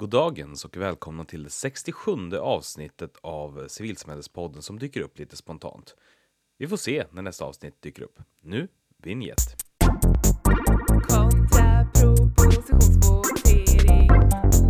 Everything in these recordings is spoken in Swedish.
Goddagens och välkomna till det 67 avsnittet av Civilsamhällespodden som dyker upp lite spontant. Vi får se när nästa avsnitt dyker upp. Nu, vinjett! Kontrapropositionsvotering.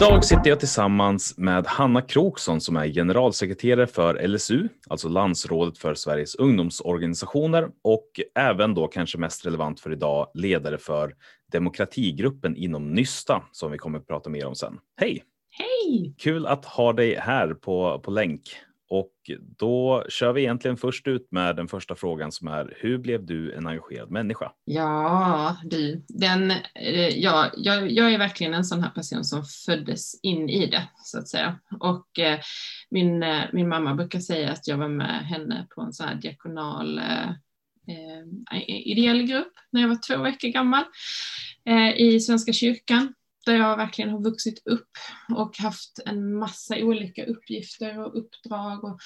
Idag sitter jag tillsammans med Hanna Kroksson som är generalsekreterare för LSU, alltså Landsrådet för Sveriges ungdomsorganisationer och även då kanske mest relevant för idag ledare för demokratigruppen inom Nysta som vi kommer att prata mer om sen. Hej! Hej! Kul att ha dig här på, på länk. Och då kör vi egentligen först ut med den första frågan som är hur blev du en engagerad människa? Ja, du, den, eh, ja, jag, jag är verkligen en sån här person som föddes in i det, så att säga. Och eh, min, eh, min mamma brukar säga att jag var med henne på en sån här diakonal eh, eh ideell grupp när jag var två veckor gammal eh, i Svenska kyrkan där jag verkligen har vuxit upp och haft en massa olika uppgifter och uppdrag och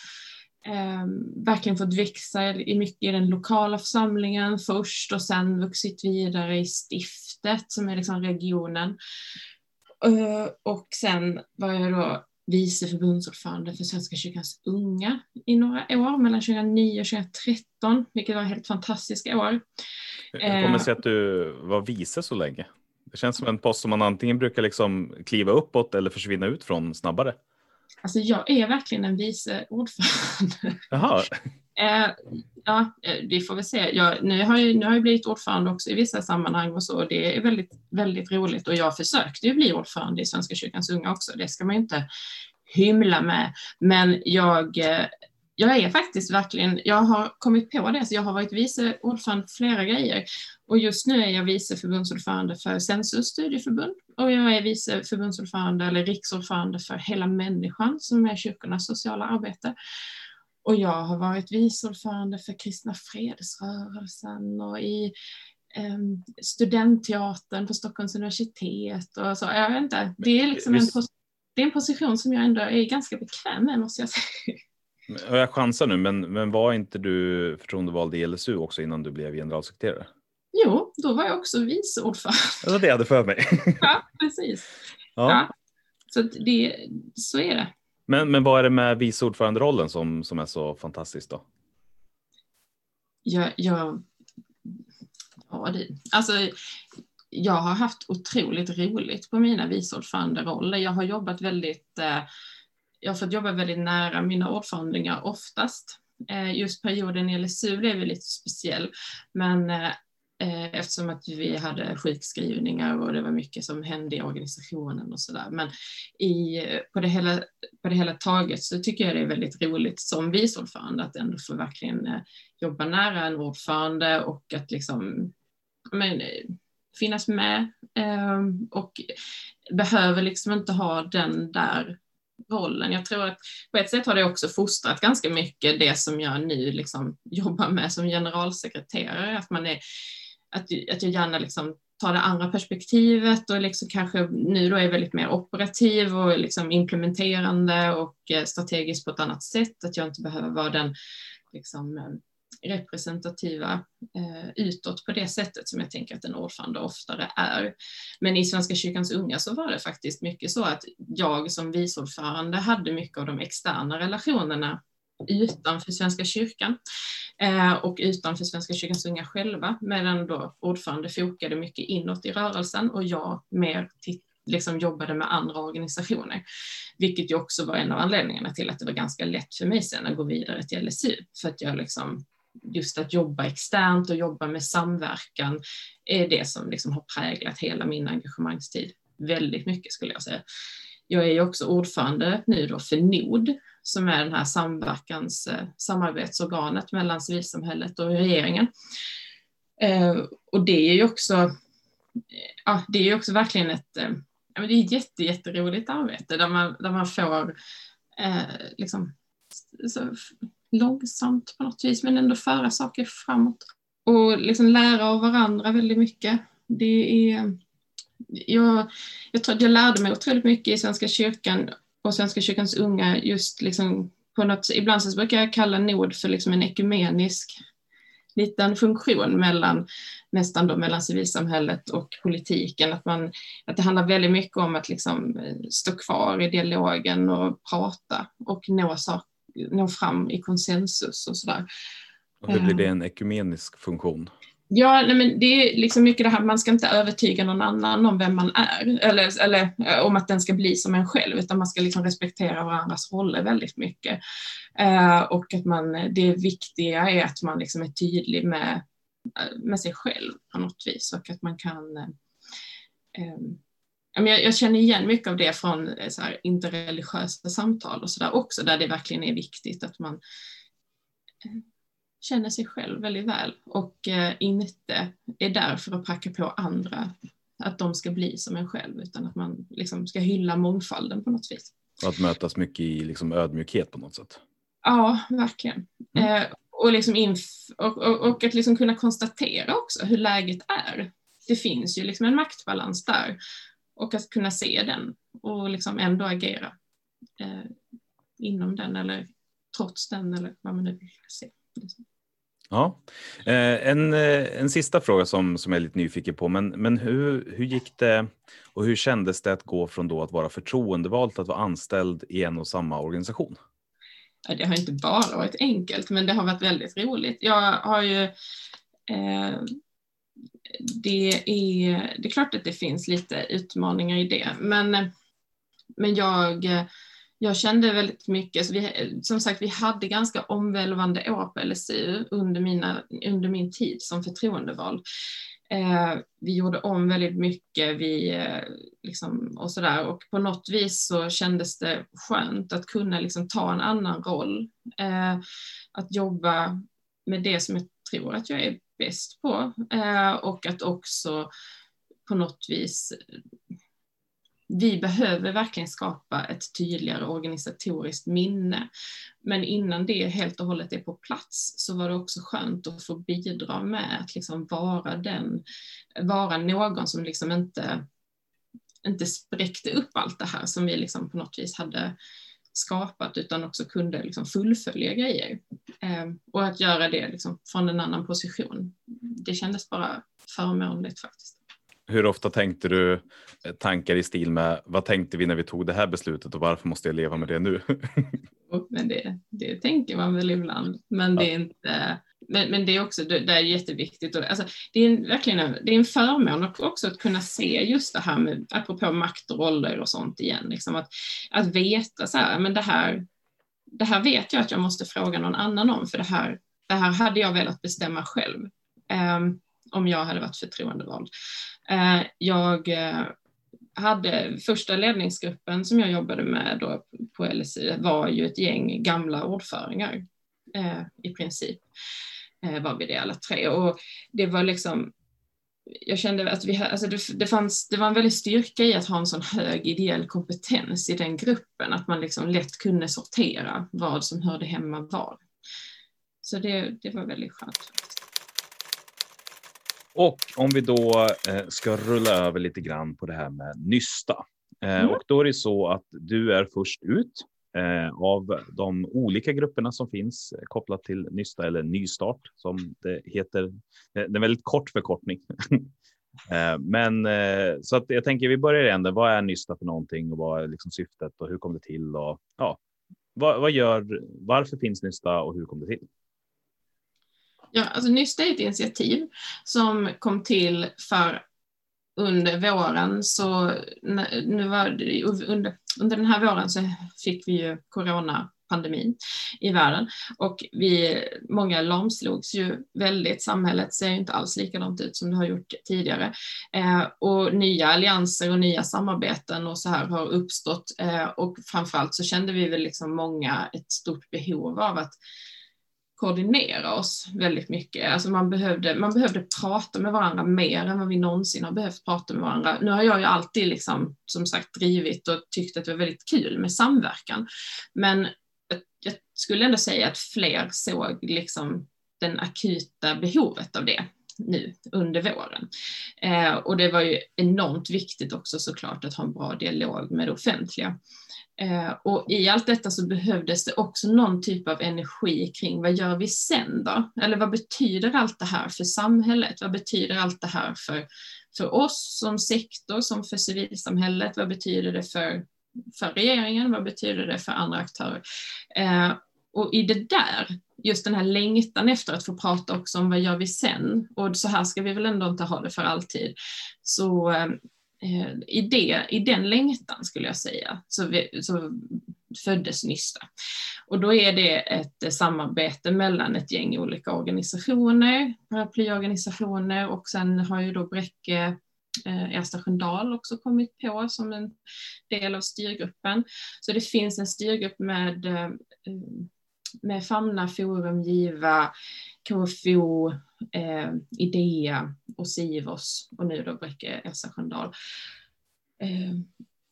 eh, verkligen fått växa i mycket i den lokala församlingen först och sen vuxit vidare i stiftet som är liksom regionen. Eh, och sen var jag då vice förbundsordförande för Svenska kyrkans unga i några år, mellan 2009 och 2013, vilket var helt fantastiska år. Hur kommer det sig att du var vice så länge? Det känns som en post som man antingen brukar liksom kliva uppåt eller försvinna ut från snabbare. Alltså jag är verkligen en vice ordförande. Jaha, Eh, ja, eh, vi får väl se. Jag, nu, har jag, nu har jag blivit ordförande också i vissa sammanhang och så. och Det är väldigt, väldigt roligt och jag försökte ju bli ordförande i Svenska kyrkans unga också. Det ska man ju inte hymla med. Men jag, eh, jag är faktiskt verkligen, jag har kommit på det, så jag har varit vice ordförande för flera grejer. Och just nu är jag vice förbundsordförande för Sensus studieförbund och jag är vice förbundsordförande eller riksordförande för Hela människan som är kyrkornas sociala arbete. Och jag har varit vice ordförande för Kristna fredsrörelsen och i eh, studentteatern på Stockholms universitet och så. Jag vet inte, det är liksom en, det är en position som jag ändå är ganska bekväm med måste jag säga. Och jag chansar nu, men, men var inte du förtroendevald i LSU också innan du blev generalsekreterare? Jo, då var jag också vice ordförande. Det var det jag hade för mig. Ja, precis. Ja. Ja. Så, det, så är det. Men, men vad är det med vice ordföranderollen som, som är så fantastiskt då? Jag, jag, ja, det, alltså, jag har haft otroligt roligt på mina vice ordföranderoller. Jag har jobbat väldigt, eh, jag har fått jobba väldigt nära mina ordförandlingar oftast. Eh, just perioden i LSU blev lite speciell, men eh, eh, eftersom att vi hade sjukskrivningar och det var mycket som hände i organisationen och sådär. Men i, på, det hela, på det hela taget så tycker jag det är väldigt roligt som vice ordförande att ändå få verkligen jobba nära en ordförande och att liksom men, finnas med och behöver liksom inte ha den där rollen. Jag tror att på ett sätt har det också fostrat ganska mycket det som jag nu liksom jobbar med som generalsekreterare, att man är att, att jag gärna liksom tar det andra perspektivet och liksom kanske nu då är väldigt mer operativ och liksom implementerande och eh, strategisk på ett annat sätt, att jag inte behöver vara den liksom, eh, representativa eh, utåt på det sättet som jag tänker att en ordförande oftare är. Men i Svenska kyrkans unga så var det faktiskt mycket så att jag som vice ordförande hade mycket av de externa relationerna utanför Svenska kyrkan eh, och utanför Svenska kyrkans unga själva, medan då ordförande fokade mycket inåt i rörelsen och jag mer titt- liksom jobbade med andra organisationer, vilket ju också var en av anledningarna till att det var ganska lätt för mig sen att gå vidare till LSU, för att jag liksom just att jobba externt och jobba med samverkan är det som liksom har präglat hela min engagemangstid väldigt mycket skulle jag säga. Jag är ju också ordförande nu då för NOD som är den här samverkans eh, samarbetsorganet mellan civilsamhället och regeringen. Eh, och det är ju också, eh, ja, det är ju också verkligen ett, ja, men det är ett jätte, jätteroligt arbete där man, där man får eh, liksom, så långsamt på något vis men ändå föra saker framåt och liksom lära av varandra väldigt mycket. Det är, jag, jag tror jag lärde mig otroligt mycket i Svenska kyrkan och Svenska kyrkans unga just liksom på något, ibland så brukar jag kalla Nord för liksom en ekumenisk liten funktion mellan nästan då mellan civilsamhället och politiken. Att, man, att det handlar väldigt mycket om att liksom stå kvar i dialogen och prata och nå, saker nå fram i konsensus och sådär. Och hur blir det en ekumenisk funktion? Ja, nej men det är liksom mycket det här, man ska inte övertyga någon annan om vem man är, eller, eller om att den ska bli som en själv, utan man ska liksom respektera varandras roller väldigt mycket. Eh, och att man, det viktiga är att man liksom är tydlig med, med sig själv på något vis och att man kan eh, jag, jag känner igen mycket av det från så här, interreligiösa samtal och sådär också, där det verkligen är viktigt att man känner sig själv väldigt väl och eh, inte är där för att pracka på andra att de ska bli som en själv utan att man liksom ska hylla mångfalden på något vis. Och att mötas mycket i liksom ödmjukhet på något sätt. Ja, verkligen. Mm. Eh, och, liksom och, och, och, att liksom kunna konstatera också hur läget är. Det finns ju liksom en maktbalans där och att kunna se den och liksom ändå agera eh, inom den eller trots den eller vad man nu vill se. Liksom. Ja, eh, en, eh, en sista fråga som, som jag är lite nyfiken på, men, men hur, hur gick det och hur kändes det att gå från då att vara förtroendevald till att vara anställd i en och samma organisation? Det har inte bara varit enkelt, men det har varit väldigt roligt. Jag har ju eh, det, är, det är klart att det finns lite utmaningar i det, men, men jag jag kände väldigt mycket, så vi, som sagt vi hade ganska omvälvande år på LSU under, mina, under min tid som förtroendevald. Eh, vi gjorde om väldigt mycket vi, eh, liksom, och sådär och på något vis så kändes det skönt att kunna liksom, ta en annan roll. Eh, att jobba med det som jag tror att jag är bäst på eh, och att också på något vis vi behöver verkligen skapa ett tydligare organisatoriskt minne. Men innan det helt och hållet är på plats så var det också skönt att få bidra med att liksom vara den, vara någon som liksom inte, inte spräckte upp allt det här som vi liksom på något vis hade skapat utan också kunde liksom fullfölja grejer. Eh, och att göra det liksom från en annan position. Det kändes bara förmånligt faktiskt. Hur ofta tänkte du eh, tankar i stil med vad tänkte vi när vi tog det här beslutet och varför måste jag leva med det nu? men det, det tänker man väl ibland, men det är inte men, men det är också det är jätteviktigt. Och, alltså, det är verkligen en, det är en förmån också att kunna se just det här med, apropå makt och roller och sånt igen, liksom att, att veta så här, men det här, det här vet jag att jag måste fråga någon annan om, för det här, det här hade jag velat bestämma själv. Um, om jag hade varit förtroendevald. Uh, jag uh, hade första ledningsgruppen som jag jobbade med då på LSI var ju ett gäng gamla ordföringar eh, i princip var vi det alla tre och det var liksom jag kände att vi, alltså det, det, fanns, det var en väldig styrka i att ha en sån hög ideell kompetens i den gruppen, att man liksom lätt kunde sortera vad som hörde hemma var. Så det, det var väldigt skönt. Och om vi då eh, ska rulla över lite grann på det här med Nysta. Eh, mm. Och då är det så att du är först ut eh, Eh, av de olika grupperna som finns eh, kopplat till Nysta eller Nystart som det heter. Det är en väldigt kort förkortning. Eh, men så att jag tänker vi börjar i änden. Vad är Nysta för någonting och vad är liksom syftet och hur kom det till? Och, ja, vad, vad gör, varför finns Nysta och hur kom det till? Ja, alltså Nysta är ett initiativ som kom till för under våren, så nu var det, under, under den här våren så fick vi ju coronapandemin i världen. Och vi, många lamslogs ju väldigt, samhället ser inte alls likadant ut som det har gjort tidigare. Eh, och nya allianser och nya samarbeten och så här har uppstått. Eh, och framförallt så kände vi väl liksom många ett stort behov av att koordinera oss väldigt mycket. Alltså man, behövde, man behövde prata med varandra mer än vad vi någonsin har behövt prata med varandra. Nu har jag ju alltid liksom, som sagt drivit och tyckt att det var väldigt kul med samverkan. Men jag skulle ändå säga att fler såg liksom den akuta behovet av det nu under våren. Eh, och det var ju enormt viktigt också såklart att ha en bra dialog med det offentliga. Eh, och i allt detta så behövdes det också någon typ av energi kring vad gör vi sen då? Eller vad betyder allt det här för samhället? Vad betyder allt det här för, för oss som sektor, som för civilsamhället? Vad betyder det för, för regeringen? Vad betyder det för andra aktörer? Eh, och i det där, just den här längtan efter att få prata också om vad gör vi sen? Och så här ska vi väl ändå inte ha det för alltid. Så eh, eh i, det, i den längtan skulle jag säga, så, vi, så föddes Nysta. Och då är det ett eh, samarbete mellan ett gäng olika organisationer, paraplyorganisationer och sen har ju då Bräcke eh, Ersta Sköndal också kommit på som en del av styrgruppen. Så det finns en styrgrupp med, med Famna, Forum, Giva, KFO, eh, Idea och Sivos och nu då Bräcke Elsa Sköndal. Eh,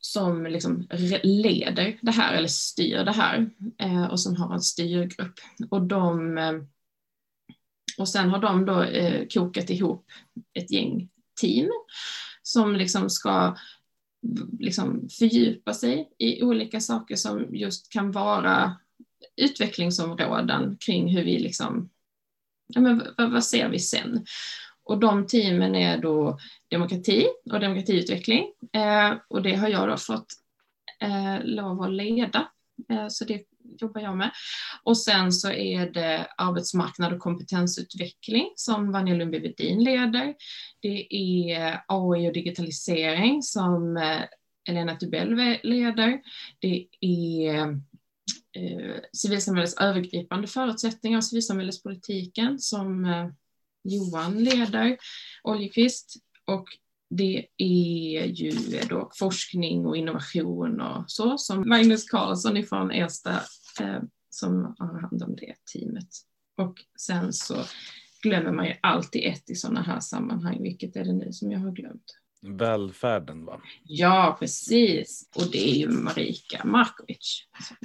som liksom leder det här eller styr det här eh, och som har en styrgrupp. Och, de, eh, och sen har de då eh, kokat ihop ett gäng team som liksom ska liksom fördjupa sig i olika saker som just kan vara utvecklingsområden kring hur vi liksom, ja men vad, vad ser vi sen? Och de teamen är då demokrati och demokratiutveckling. Eh, och det har jag då fått eh, lov att leda. Eh, så det jobbar jag med. Och sen så är det arbetsmarknad och kompetensutveckling som Vanja Lundby Wedin leder. Det är AI och digitalisering som eh, Elena Tubell leder. Det är eh, civilsamhällets övergripande förutsättningar och civilsamhällespolitiken som eh, Johan leder, Oljekvist. Och det är ju då forskning och innovation och så som Magnus Karlsson ifrån Ersta eh, som har hand om det teamet. Och sen så glömmer man ju alltid ett i sådana här sammanhang. Vilket är det nu som jag har glömt? Välfärden va? Ja, precis. Och det är ju Marika Markovic som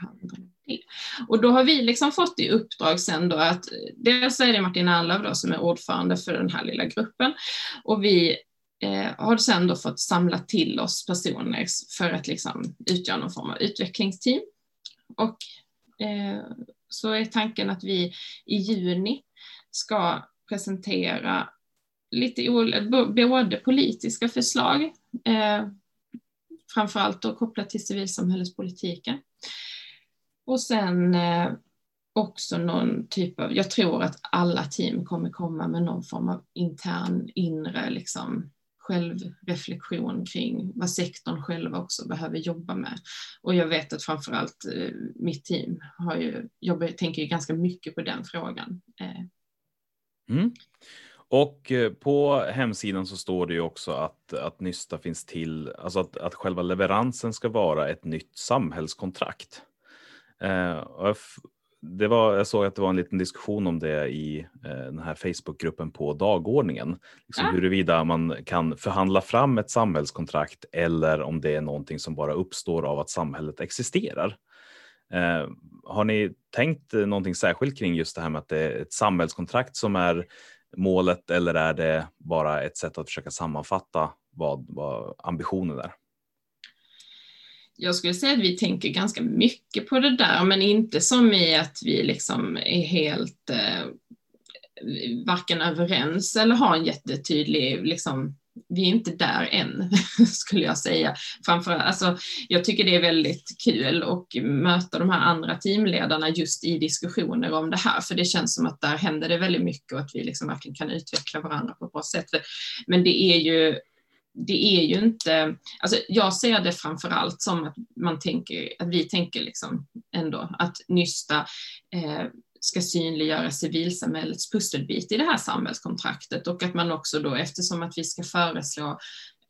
hand om det. Och då har vi liksom fått i uppdrag sen då att dels är det Martin Erlöf då som är ordförande för den här lilla gruppen och vi eh, har sen då fått samla till oss personer för att liksom utgöra någon form av utvecklingsteam. Och eh, så är tanken att vi i juni ska presentera lite både politiska förslag, eh, framförallt då kopplat till civilsamhällespolitiken, och sen eh, också någon typ av, jag tror att alla team kommer komma med någon form av intern inre liksom, självreflektion kring vad sektorn själva också behöver jobba med. Och jag vet att framförallt eh, mitt team har ju, Jag tänker ju ganska mycket på den frågan. Eh. Mm. Och på hemsidan så står det ju också att, att Nysta finns till, alltså att, att själva leveransen ska vara ett nytt samhällskontrakt. Eh, det var, jag såg att det var en liten diskussion om det i eh, den här Facebookgruppen på dagordningen. Liksom ja. Huruvida man kan förhandla fram ett samhällskontrakt eller om det är någonting som bara uppstår av att samhället existerar. Eh, har ni tänkt någonting särskilt kring just det här med att det är ett samhällskontrakt som är målet eller är det bara ett sätt att försöka sammanfatta vad, vad ambitionen är? Jag skulle säga att vi tänker ganska mycket på det där, men inte som i att vi liksom är helt eh, varken överens eller har en jättetydlig, liksom, vi är inte där än, skulle jag säga. Framför, alltså, jag tycker det är väldigt kul att möta de här andra teamledarna just i diskussioner om det här, för det känns som att där händer det väldigt mycket och att vi liksom verkligen kan utveckla varandra på ett bra sätt. Men det är ju det är ju inte, alltså jag ser det framför allt som att man tänker, att vi tänker liksom ändå att Nysta eh, ska synliggöra civilsamhällets pusselbit i det här samhällskontraktet och att man också då eftersom att vi ska föreslå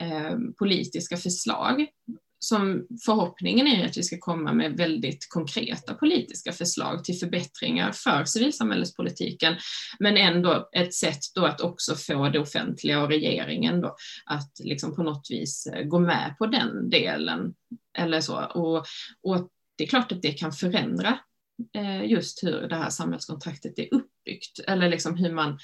eh, politiska förslag som förhoppningen är att vi ska komma med väldigt konkreta politiska förslag till förbättringar för civilsamhällespolitiken, men ändå ett sätt då att också få det offentliga och regeringen då att liksom på något vis eh, gå med på den delen eller så. Och, och det är klart att det kan förändra eh, just hur det här samhällskontraktet är uppbyggt eller liksom hur man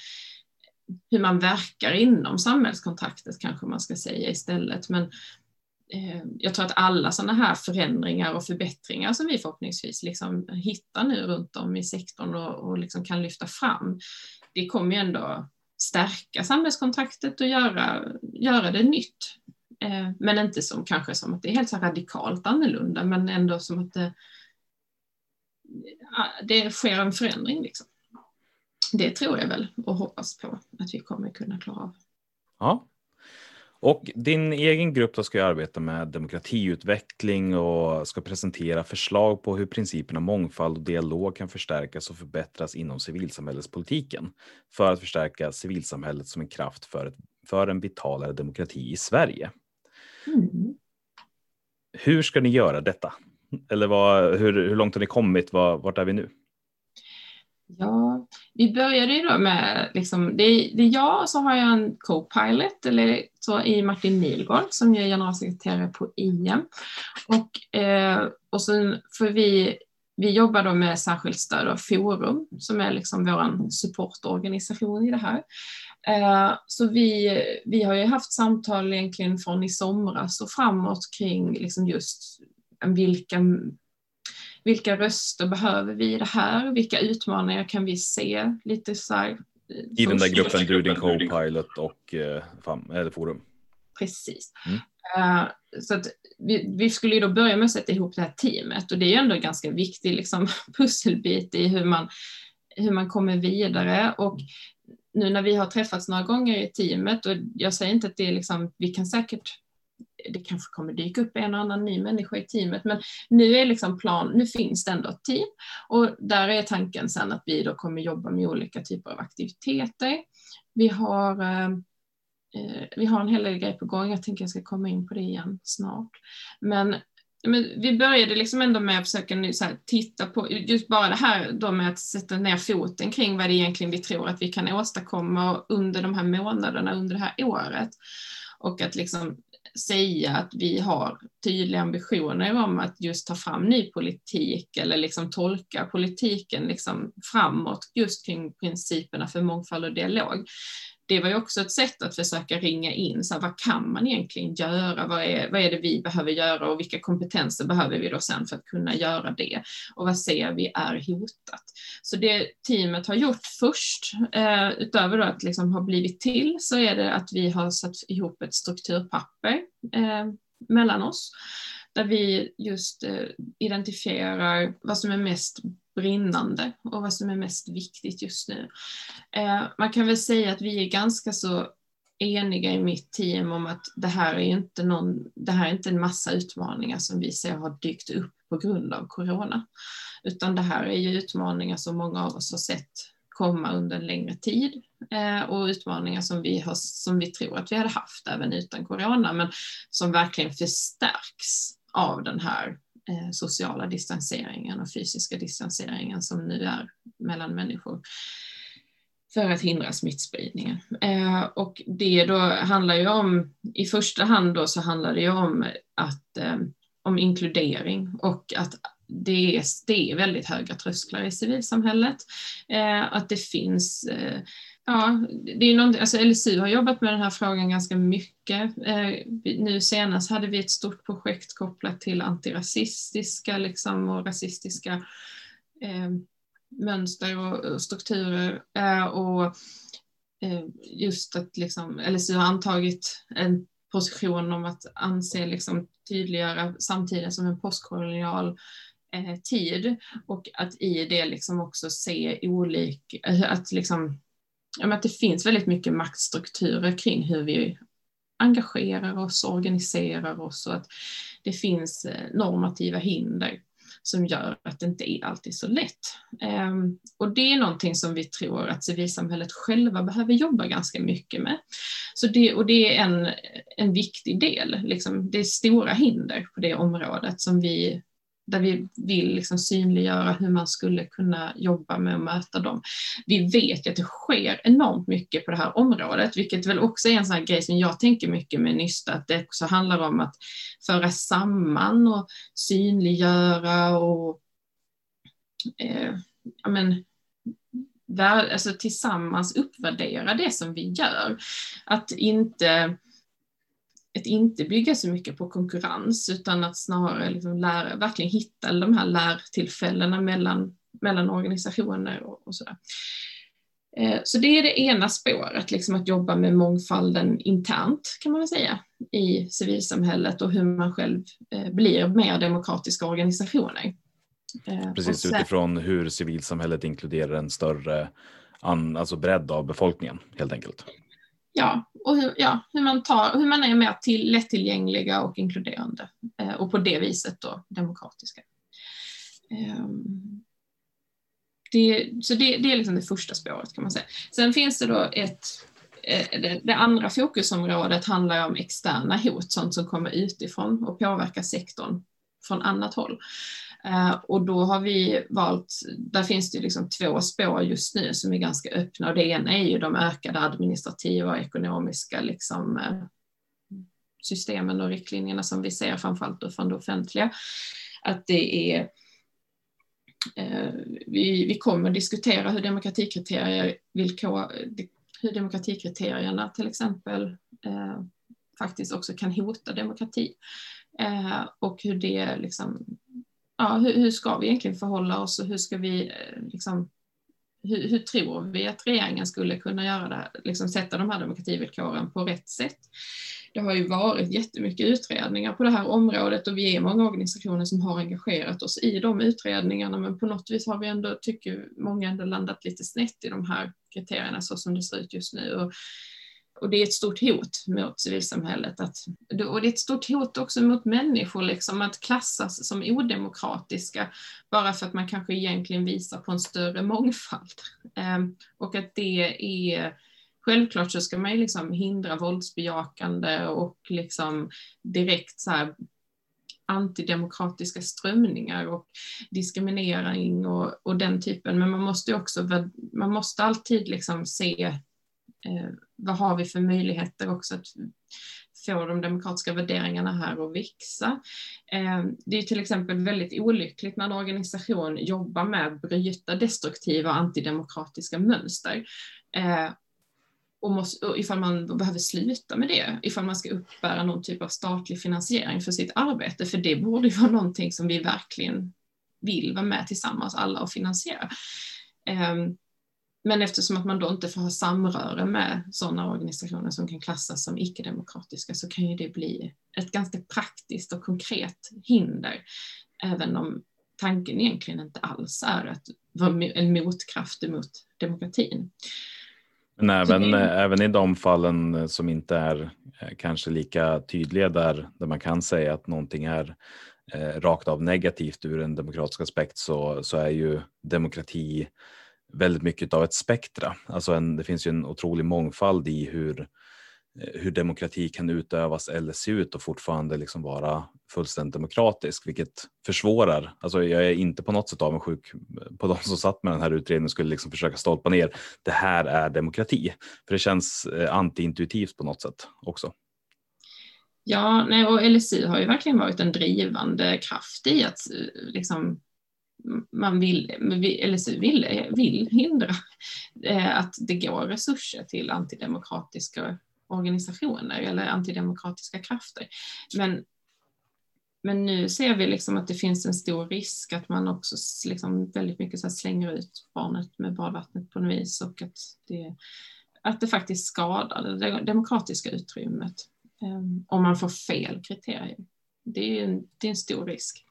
hur man verkar inom samhällskontraktet kanske man ska säga istället. Men Eh, jag tror att alla sådana här förändringar och förbättringar som vi förhoppningsvis liksom hittar nu runt om i sektorn och, och liksom kan lyfta fram, det kommer ju ändå stärka samhällskontraktet och göra, göra det nytt. Eh, men inte som kanske som att det är helt så radikalt annorlunda, men ändå som att det, det sker en förändring. Liksom. Det tror jag väl och hoppas på att vi kommer kunna klara av. Ja. Och din egen grupp då ska arbeta med demokratiutveckling och ska presentera förslag på hur principerna mångfald och dialog kan förstärkas och förbättras inom civilsamhällespolitiken för att förstärka civilsamhället som en kraft för, ett, för en vitalare demokrati i Sverige. Mm. Hur ska ni göra detta? Eller vad, hur, hur långt har ni kommit? Var, vart är vi nu? Ja, vi började ju då med, liksom, det, är, det är jag och så har jag en co-pilot eller så i Martin Nilgård som är generalsekreterare på IM. Och, eh, och sen får vi, vi jobbar då med särskilt stöd av Forum som är liksom vår supportorganisation i det här. Eh, så vi, vi har ju haft samtal egentligen från i somras och framåt kring liksom just vilka vilka röster behöver vi i det här? Vilka utmaningar kan vi se? Lite så här, eh, I den där gruppen, du, din co-pilot och eh, FAM, eller Forum? Precis. Mm. Uh, så att vi, vi, skulle ju då börja med att sätta ihop det här teamet och det är ju ändå en ganska viktig liksom, pusselbit i hur man, hur man kommer vidare. Och nu när vi har träffats några gånger i teamet och jag säger inte att det är liksom, vi kan säkert det kanske kommer dyka upp en och annan ny människa i teamet, men nu är liksom plan, nu finns det ändå ett team och där är tanken sen att vi då kommer jobba med olika typer av aktiviteter. Vi har eh, eh, vi har en hel del grejer på gång, jag tänker jag ska komma in på det igen snart. Men, men vi började liksom ändå med att försöka nu så här, titta på, just bara det här då med att sätta ner foten kring vad det egentligen vi tror att vi kan åstadkomma under de här månaderna, under det här året. Och att liksom säga att vi har tydliga ambitioner om att just ta fram ny politik eller liksom tolka politiken liksom framåt just kring principerna för mångfald och dialog det var ju också ett sätt att försöka ringa in, så här, vad kan man egentligen göra? Vad är, vad är det vi behöver göra och vilka kompetenser behöver vi då sen för att kunna göra det? Och vad ser vi är hotat? Så det teamet har gjort först, eh, utöver att liksom ha blivit till, så är det att vi har satt ihop ett strukturpapper eh, mellan oss där vi just eh, identifierar vad som är mest brinnande och vad som är mest viktigt just nu. Eh, man kan väl säga att vi är ganska så eniga i mitt team om att det här är inte, någon, det här är inte en massa utmaningar som vi ser har dykt upp på grund av corona, utan det här är ju utmaningar som många av oss har sett komma under en längre tid eh, och utmaningar som vi, har, som vi tror att vi hade haft även utan corona, men som verkligen förstärks av den här Eh, sociala distanseringen och fysiska distanseringen som nu är mellan människor för att hindra smittspridningen. Eh, och det då handlar ju om, i första hand då så handlar det ju om att eh, om inkludering och att det är, det är väldigt höga trösklar i civilsamhället. Eh, att det finns eh, Ja, det är något, alltså LSU har jobbat med den här frågan ganska mycket. Eh, nu senast hade vi ett stort projekt kopplat till antirasistiska liksom, och rasistiska eh, mönster och, strukturer. Eh, och eh, just att liksom, LSU har antagit en position om att anse liksom, tydliggöra samtiden som en postkolonial eh, tid och att i det liksom också se olika, eh, att liksom att det finns väldigt mycket maktstrukturer kring hur vi engagerar oss, organiserar oss och att det finns eh, normativa hinder som gör att det inte är alltid så lätt. Ehm, och det är någonting som vi tror att civilsamhället själva behöver jobba ganska mycket med. Så det, och det är en, en viktig del, liksom, det är stora hinder på det området som vi där vi vill liksom synliggöra hur man skulle kunna jobba med att möta dem. Vi vet ju att det sker enormt mycket på det här området, vilket väl också är en sån här grej som jag tänker mycket med Nysta, att det också handlar om att föra samman och synliggöra och eh, ja, men, alltså tillsammans uppvärdera det som vi gör. Att inte, att inte bygga så mycket på konkurrens utan att snarare liksom lära, verkligen hitta de här lärtillfällena mellan, mellan organisationer och, och sådär. Eh, så det är det ena spåret, liksom att jobba med mångfalden internt kan man väl säga i civilsamhället och hur man själv eh, blir mer demokratiska organisationer. Eh, Precis sen, utifrån hur civilsamhället inkluderar en större an, alltså bredd av befolkningen helt enkelt. Ja, och hur, ja, hur, man, tar, hur man är mer till, lättillgängliga och inkluderande eh, och på det viset då demokratiska. Eh, det, så det, det är liksom det första spåret kan man säga. Sen finns det då ett eh, det, det andra fokusområdet handlar om externa hot, sånt som kommer utifrån och påverkar sektorn från annat håll. Eh, och då har vi valt, där finns det liksom två spår just nu som är ganska öppna och det ena är ju de ökade administrativa och ekonomiska liksom, eh, systemen och riktlinjerna som vi ser framförallt från det offentliga. Att det är eh, vi, vi kommer diskutera hur demokratikriterier, villkor, hur demokratikriterierna till exempel eh, faktiskt också kan hota demokrati. Eh, och hur det liksom, ja, hur, hur, ska vi egentligen förhålla oss och hur ska vi eh, liksom, hur, hur, tror vi att regeringen skulle kunna göra det, liksom sätta de här demokrativillkoren på rätt sätt? Det har ju varit jättemycket utredningar på det här området och vi är många organisationer som har engagerat oss i de utredningarna men på något vis har vi ändå, tycker många ändå landat lite snett i de här kriterierna så som det ser ut just nu. Och, och det är ett stort hot mot civilsamhället. Att, och det är ett stort hot också mot människor, liksom, att klassas som odemokratiska bara för att man kanske egentligen visar på en större mångfald. Ehm, och att det är Självklart så ska man ju liksom hindra våldsbejakande och liksom direkt så här antidemokratiska strömningar och diskriminering och, och den typen. Men man måste också, man måste alltid liksom se eh, vad har vi för möjligheter också att få de demokratiska värderingarna här att växa. Eh, det är till exempel väldigt olyckligt när en organisation jobbar med att bryta destruktiva antidemokratiska mönster. Eh, och, måste, och ifall man behöver sluta med det, ifall man ska uppbära någon typ av statlig finansiering för sitt arbete, för det borde ju vara någonting som vi verkligen vill vara med tillsammans alla och finansiera. Um, men eftersom att man då inte får ha samröre med sådana organisationer som kan klassas som icke-demokratiska så kan ju det bli ett ganska praktiskt och konkret hinder, även om tanken egentligen inte alls är att vara en motkraft emot demokratin. Men även, även i de fallen som inte är eh, kanske lika tydliga där, där man kan säga att någonting är eh, rakt av negativt ur en demokratisk aspekt så, så är ju demokrati väldigt mycket av ett spektra. Alltså en, det finns ju en otrolig mångfald i hur, eh, hur demokrati kan utövas eller se ut och fortfarande liksom vara fullständigt demokratisk, vilket försvårar. Alltså jag är inte på något sätt avundsjuk på de som satt med den här utredningen och skulle liksom försöka stolpa ner. Det här är demokrati, för det känns eh, antiintuitivt på något sätt också. Ja, nej, och LSU har ju verkligen varit en drivande kraft i att eh, liksom, man vill, LSU vill, vill hindra eh, att det går resurser till antidemokratiska organisationer eller antidemokratiska krafter. Men, men nu ser vi liksom att det finns en stor risk att man också liksom väldigt mycket så slänger ut barnet med badvattnet på något vis och att det, att det faktiskt skadar det demokratiska utrymmet eh, om man får fel kriterier. Det är en, det är en stor risk.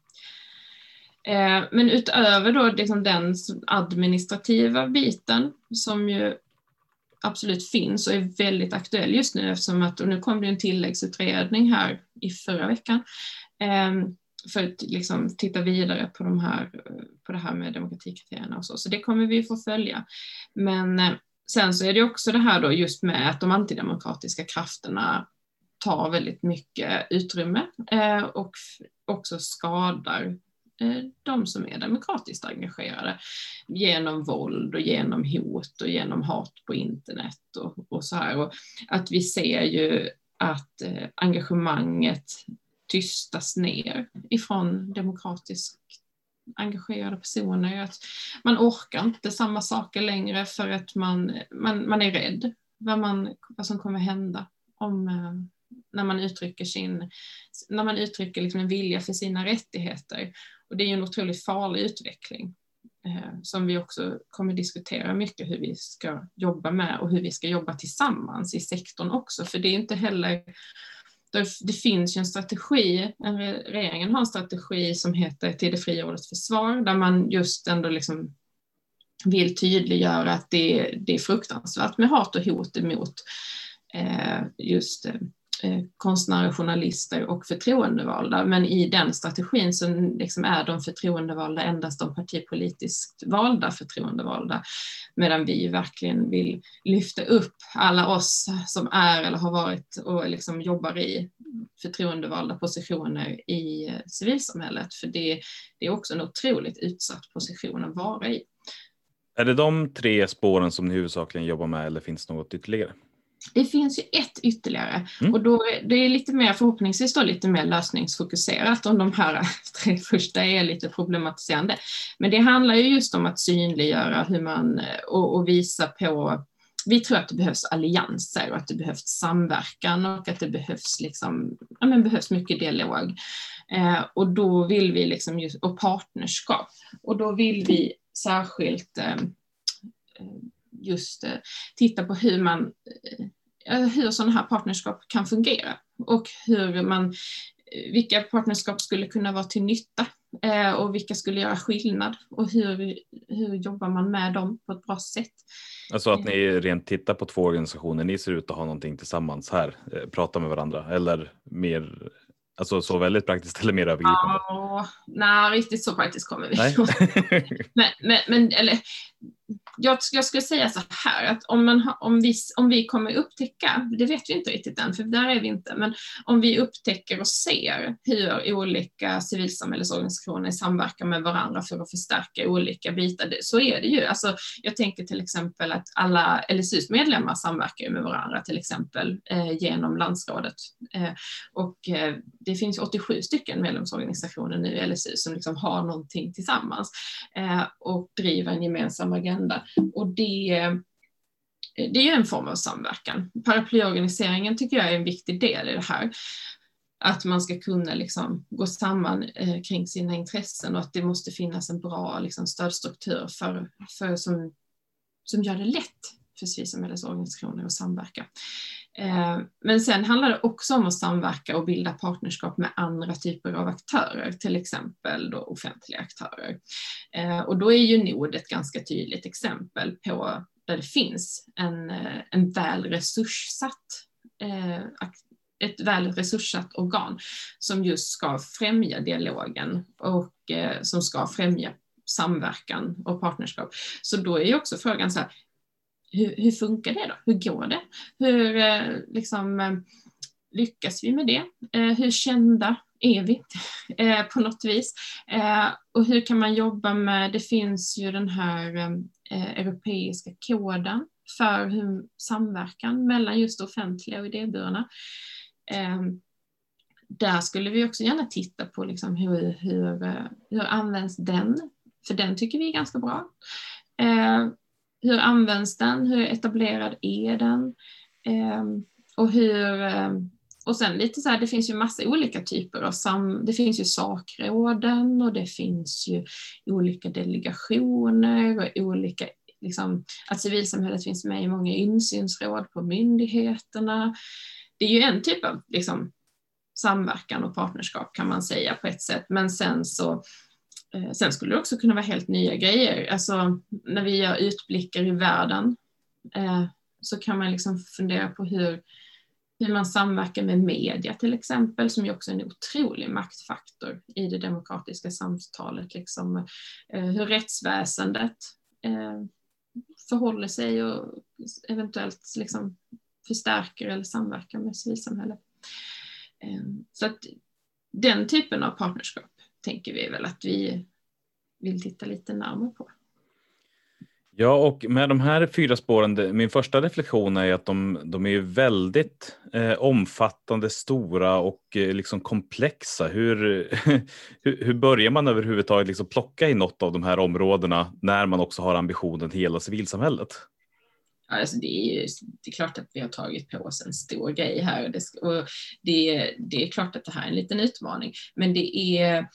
Eh, men utöver då liksom den administrativa biten som ju absolut finns och är väldigt aktuell just nu eftersom att, och nu kom det en tilläggsutredning här i förra veckan, eh, för att liksom titta vidare på, de här, på det här med demokratikriterierna och så, så det kommer vi få följa. Men eh, sen så är det också det här då just med att de antidemokratiska krafterna tar väldigt mycket utrymme och också skadar Eh, de som är demokratiskt engagerade genom våld och genom hot och genom hat på internet och, och så här. Och att vi ser ju att eh, engagemanget tystas ner ifrån demokratiskt engagerade personer. Att man orkar inte samma saker längre för att man, man, man är rädd vad, man, vad som kommer hända om, eh, när man uttrycker, sin, när man uttrycker liksom en vilja för sina rättigheter. Och det är ju en otroligt farlig utveckling eh, som vi också kommer diskutera mycket hur vi ska jobba med och hur vi ska jobba tillsammans i sektorn också. För det är inte heller det finns ju en strategi, regeringen har en strategi som heter Till det fria ordets försvar, där man just ändå liksom vill tydliggöra att det, det är fruktansvärt med hat och hot emot eh, just eh, Eh, konstnärer, journalister och förtroendevalda. Men i den strategin så liksom är de förtroendevalda endast de partipolitiskt valda förtroendevalda. Medan vi verkligen vill lyfta upp alla oss som är eller har varit och liksom jobbar i förtroendevalda positioner i civilsamhället. För det, det är också en otroligt utsatt position att vara i. Är det de tre spåren som ni huvudsakligen jobbar med eller finns något ytterligare? Det finns ju ett ytterligare mm. och då, det är lite mer förhoppningsvis då lite mer lösningsfokuserat om de här tre första är lite problematiserande. Men det handlar ju just om att synliggöra hur man och, och visa på vi tror att det behövs allianser och att det behövs samverkan och att det behövs, liksom, ja, men behövs mycket dialog. Eh, och då vill vi liksom just, och partnerskap. Och då vill vi särskilt eh, just eh, titta på hur man eh, hur sådana här partnerskap kan fungera och hur man, vilka partnerskap skulle kunna vara till nytta och vilka skulle göra skillnad och hur, hur jobbar man med dem på ett bra sätt. Alltså att ni rent tittar på två organisationer, ni ser ut att ha någonting tillsammans här, prata med varandra eller mer Alltså så väldigt praktiskt eller mer övergripande? Ja, nej, riktigt så praktiskt kommer vi men, men, men, eller, jag, jag skulle säga så här att om, man om, vi, om vi kommer upptäcka, det vet vi inte riktigt än, för där är vi inte, men om vi upptäcker och ser hur olika civilsamhällesorganisationer samverkar med varandra för att förstärka olika bitar, så är det ju. Alltså, jag tänker till exempel att alla LSUs medlemmar samverkar med varandra, till exempel eh, genom landsrådet. Eh, och eh, det finns 87 stycken medlemsorganisationer nu i LSU som liksom har någonting tillsammans eh, och driver en gemensam agenda. Och det, eh, det är ju en form av samverkan. Paraplyorganiseringen tycker jag är en viktig del i det här. Att man ska kunna liksom gå samman eh, kring sina intressen och att det måste finnas en bra liksom, stödstruktur för, för som, som gör det lätt för civilsamhällesorganisationer att samverka. Eh, men sen handlar det också om att samverka och bilda partnerskap med andra typer av aktörer, till exempel då offentliga aktörer. Eh, och då är ju NOD ett ganska tydligt exempel på där det finns en, eh, en väl resurssatt ett väl resurssatt organ som just ska främja dialogen och som ska främja samverkan och partnerskap. Så då är ju också frågan så här, hur, hur funkar det då? Hur går det? Hur eh, liksom, eh, lyckas vi med det? Eh, hur kända är vi på något vis? Och hur kan man jobba med, det finns ju den här europeiska koden för hur samverkan mellan just offentliga och idéburna. Där skulle vi också gärna titta på liksom hur, hur, hur används den? För den tycker vi är ganska bra hur används den? Hur etablerad är den? Eh, och hur eh, och sen lite så här, det finns ju massa olika typer av sam, det finns ju sakråden och det finns ju olika delegationer och olika, liksom, att civilsamhället finns med i många insynsråd på myndigheterna. Det är ju en typ av liksom, samverkan och partnerskap kan man säga på ett sätt, men sen så Eh, Eh, sen skulle det också kunna vara helt nya grejer. Alltså när vi gör utblickar i världen eh, så kan man liksom fundera på hur, hur man samverkar med media till exempel, som ju också är en otrolig maktfaktor i det demokratiska samtalet. Liksom, eh, hur rättsväsendet eh, förhåller sig och eventuellt liksom förstärker eller samverkar med civilsamhället. Eh, så att den typen av partnerskap tänker vi väl att vi vill titta lite närmare på. Ja, och med de här fyra spåren, min första reflektion är att de, de är väldigt eh, omfattande, stora och eh, liksom komplexa. Hur, hur, hur, börjar man överhuvudtaget liksom plocka i något av de här områdena när man också har ambitionen till hela civilsamhället? Alltså det, är ju, det är klart att vi har tagit på oss en stor grej här det, och det, det är klart att det här är en liten utmaning, men det är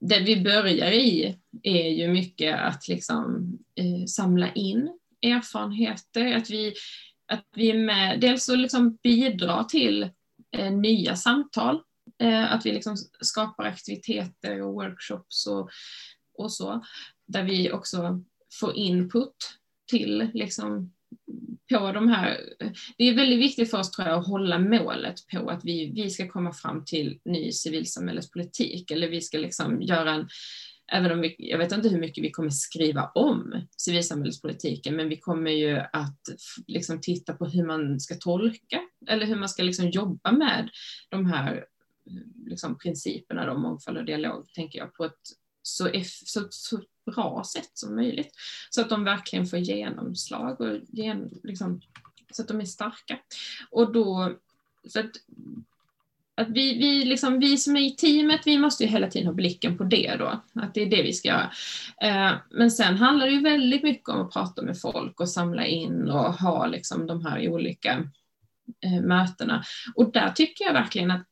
det vi börjar i är ju mycket att liksom eh, samla in erfarenheter, att vi, att vi är med, dels att liksom bidra till eh, nya samtal, eh, att vi liksom skapar aktiviteter och workshops och, och så, där vi också får input till liksom på de här, det är väldigt viktigt för oss tror jag att hålla målet på att vi, vi ska komma fram till ny civilsamhällespolitik eller vi ska liksom göra en, även om vi, jag vet inte hur mycket vi kommer skriva om civilsamhällespolitiken, men vi kommer ju att liksom titta på hur man ska tolka eller hur man ska liksom jobba med de här liksom principerna, om mångfald och dialog, tänker jag, på ett så, så, så bra sätt som möjligt. Så att de verkligen får genomslag och gen, liksom, så att de är starka. Och då, så att, att vi, vi, liksom, vi som är i teamet, vi måste ju hela tiden ha blicken på det då, att det är det vi ska göra. Eh, men sen handlar det ju väldigt mycket om att prata med folk och samla in och ha liksom de här olika eh, mötena. Och där tycker jag verkligen att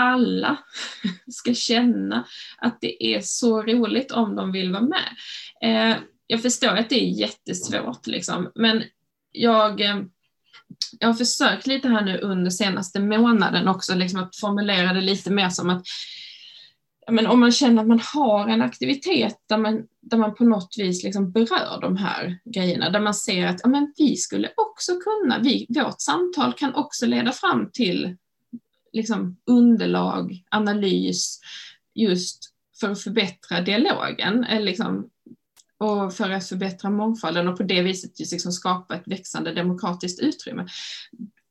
alla ska känna att det är så roligt om de vill vara med. Eh, jag förstår att det är jättesvårt, liksom, men jag, eh, jag har försökt lite här nu under senaste månaden också liksom att formulera det lite mer som att men om man känner att man har en aktivitet där man, där man på något vis liksom berör de här grejerna, där man ser att ja, men vi skulle också kunna, vi, vårt samtal kan också leda fram till liksom underlag, analys just för att förbättra dialogen liksom, och för att förbättra mångfalden och på det viset just liksom skapa ett växande demokratiskt utrymme.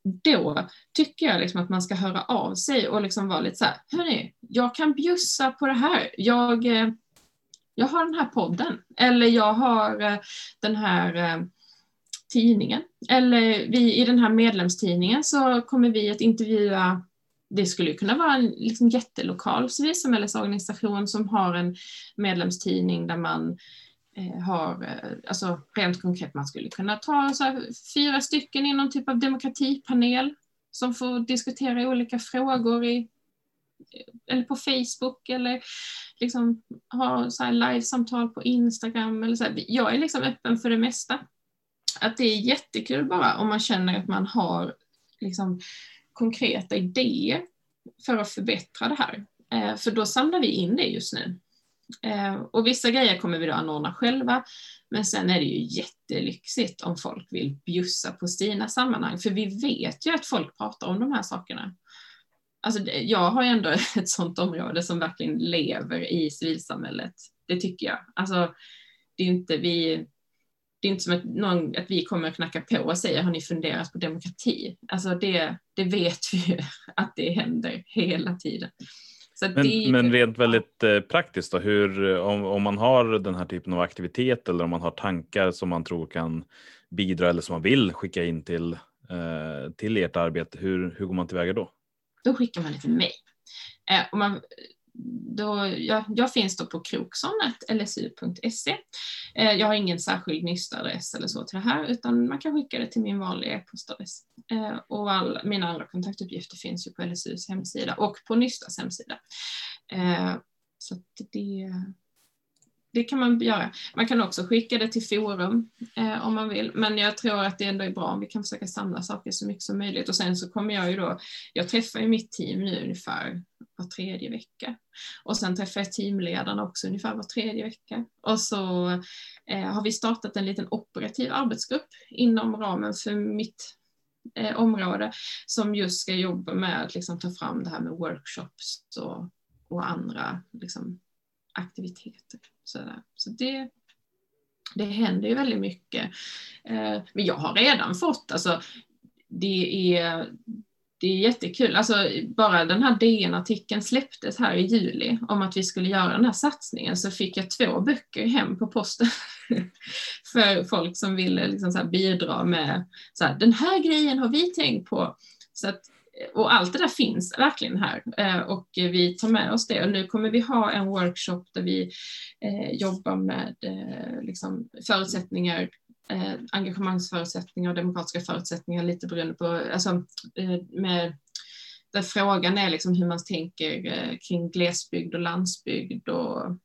Då tycker jag liksom att man ska höra av sig och liksom vara lite så här, hörni, jag kan bjussa på det här. Jag, eh, jag har den här podden eller jag har eh, den här eh, tidningen. Eller vi i den här medlemstidningen så kommer vi att intervjua det skulle kunna vara en liksom jättelokal civilsamhällesorganisation som har en medlemstidning där man eh, har, eh, alltså rent konkret, man skulle kunna ta så här, fyra stycken i någon typ av demokratipanel som får diskutera olika frågor i, eh, eller på Facebook eller liksom ha så här livesamtal på Instagram. Eller så här. Jag är liksom öppen för det mesta. Att det är jättekul bara om man känner att man har liksom konkreta idéer för att förbättra det här. Eh, för då samlar vi in det just nu. Eh, och vissa grejer kommer vi då anordna själva, men sen är det ju jättelyxigt om folk vill bjussa på sina sammanhang, för vi vet ju att folk pratar om de här sakerna. Alltså, jag har ju ändå ett sådant område som verkligen lever i civilsamhället. Det tycker jag. Alltså, det är inte vi, det är inte som att, någon, att vi kommer att knacka på och säga har ni funderat på demokrati? Alltså det, det vet vi ju att det händer hela tiden. men, det, men rent väldigt eh, praktiskt då, hur, om, om man har den här typen av aktivitet eller om man har tankar som man tror kan bidra eller som man vill skicka in till, eh, till ert arbete, hur, hur går man tillväga då? Då skickar man det till mig. Och man, då, jag, jag, finns då på krokson.lsu.se. Eh, jag har ingen särskild nystadress eller så till det här, utan man kan skicka det till min vanliga e-postadress. Eh, och all, mina andra kontaktuppgifter finns ju på LSUs hemsida och på Nystas hemsida. Eh, så det, det kan man göra. Man kan också skicka det till forum eh, om man vill, men jag tror att det ändå är bra om vi kan försöka samla saker så mycket som möjligt. Och sen så kommer jag ju då, jag träffar ju mitt team nu ungefär var tredje vecka. Och sen träffar jag teamledarna också ungefär var tredje vecka. Och så eh, har vi startat en liten operativ arbetsgrupp inom ramen för mitt eh, område som just ska jobba med att liksom, ta fram det här med workshops och, och andra liksom, aktiviteter. Så, så det, det händer ju väldigt mycket. Eh, men jag har redan fått, alltså, det är det är jättekul. Alltså, bara den här DN-artikeln släpptes här i juli om att vi skulle göra den här satsningen så fick jag två böcker hem på posten för folk som ville liksom så bidra med så här, den här grejen har vi tänkt på. Så att, och allt det där finns verkligen här eh, och vi tar med oss det. Och nu kommer vi ha en workshop där vi eh, jobbar med eh, liksom förutsättningar engagemangsförutsättningar och demokratiska förutsättningar lite beroende på, alltså med där frågan är liksom hur man tänker kring glesbygd och landsbygd och,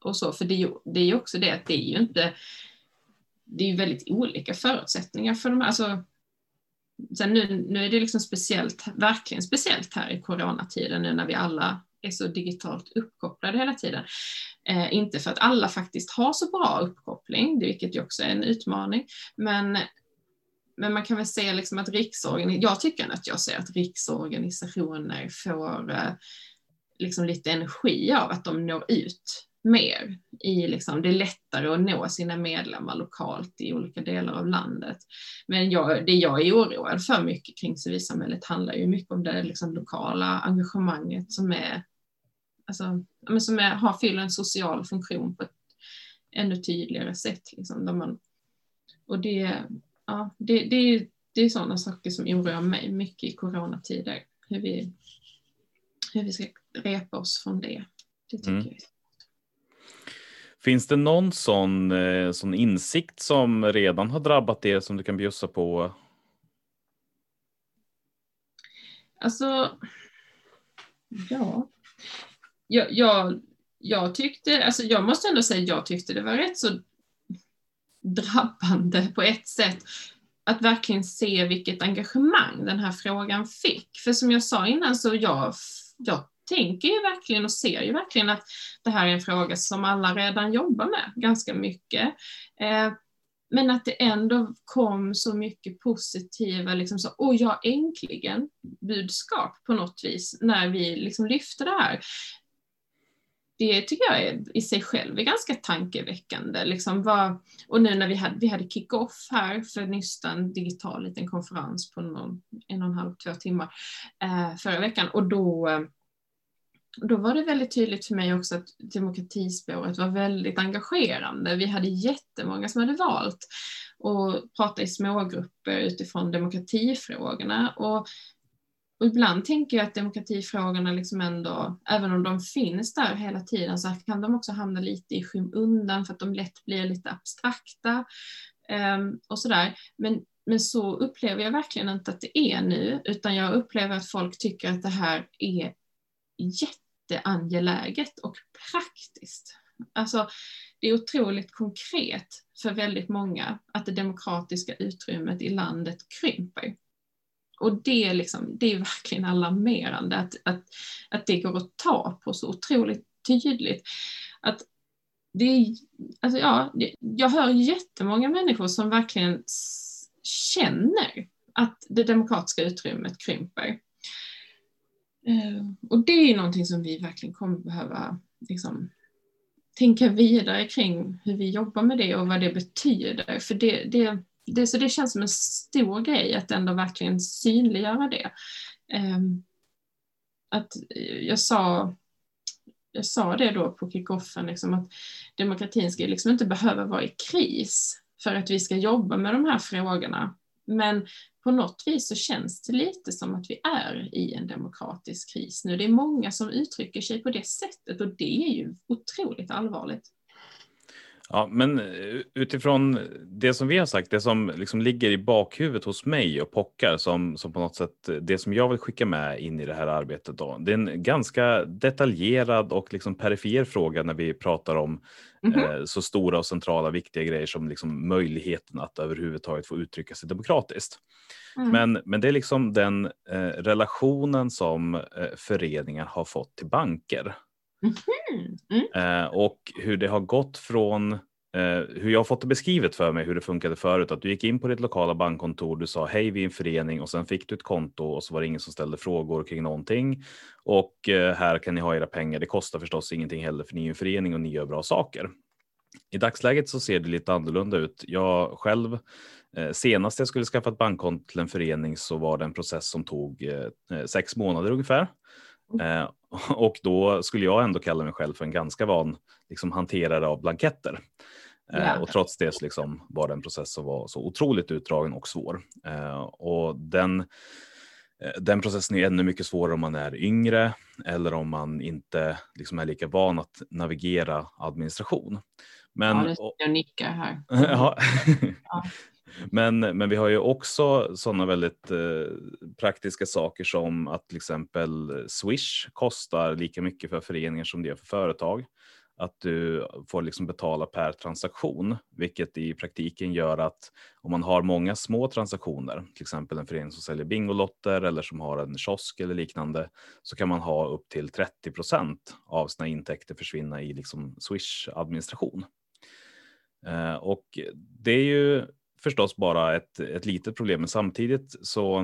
och så, för det är ju det är också det att det är ju inte, det är ju väldigt olika förutsättningar för de här, alltså Sen nu, nu är det liksom speciellt, verkligen speciellt här i coronatiden nu när vi alla är så digitalt uppkopplade hela tiden. Eh, inte för att alla faktiskt har så bra uppkoppling, vilket ju också är en utmaning, men men man kan väl säga liksom att riksorganisationer, jag tycker att jag ser att riksorganisationer får eh, liksom lite energi av att de når ut mer. I liksom, det är lättare att nå sina medlemmar lokalt i olika delar av landet. Men jag, det jag är oroad för mycket kring civilsamhället handlar ju mycket om det liksom lokala engagemanget som är alltså, som är, har, fyller en social funktion på ett ännu tydligare sätt. Liksom, man, och det, ja, det, det, det är sådana saker som oroar mig mycket i coronatider. Hur vi, hur vi ska repa oss från det. Det tycker mm. jag. Finns det någon sån, eh, sån insikt som redan har drabbat er som du kan bjussa på? Alltså, ja jag, jag, jag tyckte, alltså jag måste ändå säga, jag tyckte det var rätt så drabbande på ett sätt att verkligen se vilket engagemang den här frågan fick. För som jag sa innan så jag, jag tänker ju verkligen och ser ju verkligen att det här är en fråga som alla redan jobbar med ganska mycket. Eh, men att det ändå kom så mycket positiva, liksom så, åh ja, äntligen budskap på något vis när vi liksom lyfte det här det tycker jag är, i sig själv är ganska tankeväckande. Liksom vad, och nu när vi hade, vi hade kick-off här för Nystan, en digital liten konferens på någon, en och en halv, två timmar eh, förra veckan och då eh, då var det väldigt tydligt för mig också att demokratispåret var väldigt engagerande. Vi hade jättemånga som hade valt att prata i smågrupper utifrån demokratifrågorna och och ibland tänker jag att demokratifrågorna liksom ändå, även om de finns där hela tiden, så kan de också hamna lite i skymundan för att de lätt blir lite abstrakta um, och sådär. Men, men så upplever jag verkligen inte att det är nu, utan jag upplever att folk tycker att det här är jätteangeläget och praktiskt. Alltså, det är otroligt konkret för väldigt många att det demokratiska utrymmet i landet krymper. Och det är, liksom, det är verkligen alarmerande att, att, att det går att ta på så otroligt tydligt. Att det är, alltså ja, jag hör jättemånga människor som verkligen känner att det demokratiska utrymmet krymper. Ehm, och det är någonting som vi verkligen kommer behöva liksom, tänka vidare kring hur vi jobbar med det och vad det betyder. För det, det, det, så det känns som en stor grej att ändå verkligen synliggöra det. Ehm, att eh, jag sa, jag sa det då på kickoffen, liksom att demokratin ska liksom inte behöva vara i kris för att vi ska jobba med de här frågorna. Men på något vis så känns det lite som att vi är i en demokratisk kris nu. Det är många som uttrycker sig på det sättet och det är ju otroligt allvarligt. Ja, men eh, utifrån det som vi har sagt, det som liksom ligger i bakhuvudet hos mig och pockar som, som på något sätt det som jag vill skicka med in i det här arbetet. Då. Det är en ganska detaljerad och liksom perifer fråga när vi pratar om mm -hmm. eh, så stora och centrala viktiga grejer som liksom möjligheten att överhuvudtaget få uttrycka sig demokratiskt. Mm. Men, men det är liksom den eh, relationen som eh, föreningar har fått till banker. Mm-hmm. Mm. Mm. och hur det har gått från eh, hur jag har fått det beskrivet för mig hur det funkade förut. Att du gick in på ditt lokala bankkontor, du sa hej vi är en förening och sen fick du ett konto och så var det ingen som ställde frågor kring någonting. Och eh, här kan ni ha era pengar. Det kostar förstås ingenting heller för ni är en förening och ni gör bra saker. I dagsläget så ser det lite annorlunda ut. Jag själv, eh, senast jag skulle skaffa ett bankkonto till en förening så var det en process som tog eh, sex månader ungefär. Eh, och då skulle jag ändå kalla mig själv för en ganska van liksom, hanterare av blanketter. Eh, och trots det så liksom var det en process som var så otroligt utdragen och svår. Eh, och den, eh, den processen är ännu mycket svårare om man är yngre eller om man inte liksom är lika van att navigera administration. Men, ja, och nickar här. Ja. Men, men vi har ju också sådana väldigt eh, praktiska saker som att till exempel Swish kostar lika mycket för föreningar som det gör för företag. Att du får liksom betala per transaktion, vilket i praktiken gör att om man har många små transaktioner, till exempel en förening som säljer bingolotter eller som har en kiosk eller liknande, så kan man ha upp till 30 procent av sina intäkter försvinna i liksom Swish-administration. Eh, och det är ju förstås bara ett, ett litet problem, men samtidigt så,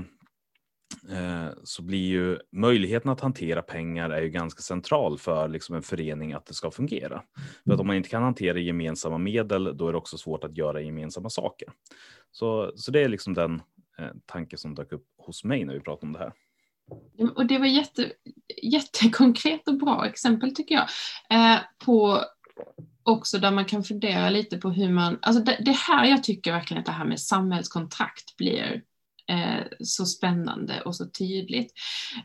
eh, så blir ju möjligheten att hantera pengar är ju ganska central för liksom en förening att det ska fungera. För att om man inte kan hantera gemensamma medel, då är det också svårt att göra gemensamma saker. Så, så det är liksom den eh, tanke som dök upp hos mig när vi pratade om det här. Och det var jätte, jättekonkret och bra exempel tycker jag. Eh, på också där man kan fundera lite på hur man, alltså det, det här jag tycker verkligen att det här med samhällskontrakt blir eh, så spännande och så tydligt.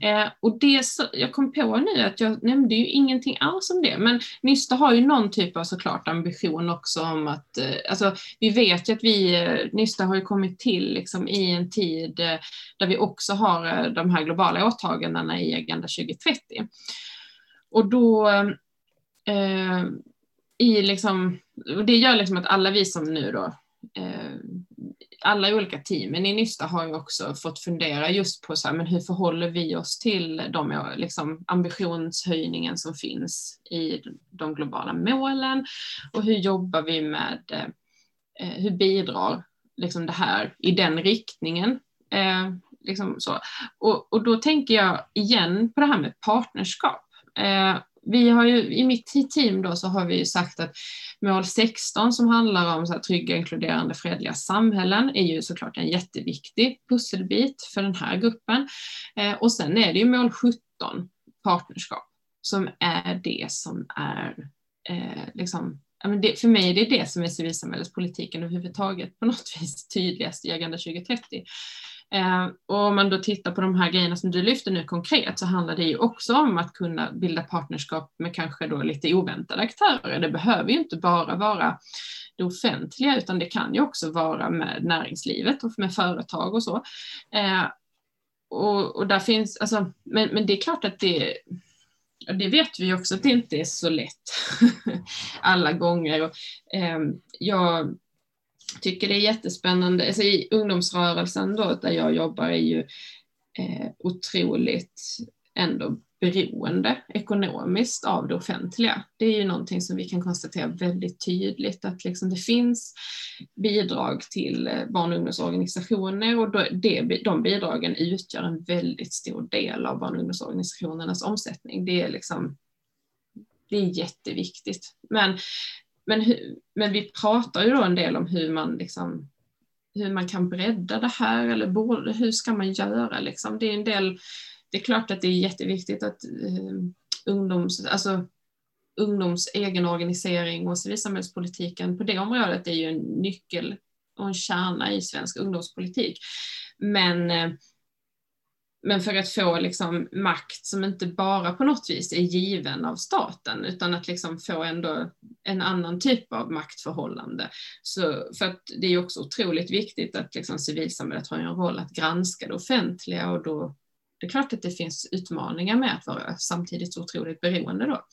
Eh, och det så, jag kom på nu att jag nämnde ju ingenting alls om det, men Nysta har ju någon typ av såklart ambition också om att, eh, alltså vi vet ju att vi, eh, Nysta har ju kommit till liksom i en tid eh, där vi också har eh, de här globala åtagandena i Agenda 2030. Och då eh, i liksom, och det gör liksom att alla vi som nu då, eh, alla i olika teamen i Nysta har ju också fått fundera just på så här, men hur förhåller vi oss till de liksom, ambitionshöjningen som finns i de globala målen och hur jobbar vi med, eh, hur bidrar liksom det här i den riktningen? Eh, liksom så. Och, och då tänker jag igen på det här med partnerskap. Eh, vi har ju, I mitt team då så har vi ju sagt att mål 16 som handlar om så här, trygga, inkluderande, fredliga samhällen är ju såklart en jätteviktig pusselbit för den här gruppen. Eh, och sen är det ju mål 17, partnerskap, som är det som är eh, liksom, det, för mig är det det som är civilsamhällespolitiken överhuvudtaget på något vis tydligast i Agenda 2030. Eh, och om man då tittar på de här grejerna som du lyfter nu konkret så handlar det ju också om att kunna bilda partnerskap med kanske då lite oväntade aktörer. Det behöver ju inte bara vara det offentliga utan det kan ju också vara med näringslivet och med företag och så. Eh, och, och där finns, alltså, men, men det är klart att det det vet vi också att det inte är så lätt alla gånger. Och, eh, jag tycker det är jättespännande. Alltså I ungdomsrörelsen då, där jag jobbar är ju eh, otroligt ändå beroende ekonomiskt av det offentliga. Det är ju någonting som vi kan konstatera väldigt tydligt att liksom det finns bidrag till eh, barn och ungdomsorganisationer och det, de bidragen utgör en väldigt stor del av barn och ungdomsorganisationernas omsättning. Det är liksom det är jätteviktigt. Men men, hur, men vi pratar ju då en del om hur man, liksom, hur man kan bredda det här eller borde, hur ska man göra? Liksom. Det, är en del, det är klart att det är jätteviktigt att eh, ungdoms, alltså, ungdoms egen organisering och civilsamhällspolitiken på det området är ju en nyckel och en kärna i svensk ungdomspolitik. Men eh, men för att få liksom makt som inte bara på något vis är given av staten utan att liksom få ändå en annan typ av maktförhållande. Så, för att det är också otroligt viktigt att liksom civilsamhället har en roll att granska det offentliga och då det är klart att det finns utmaningar med att vara samtidigt så otroligt beroende då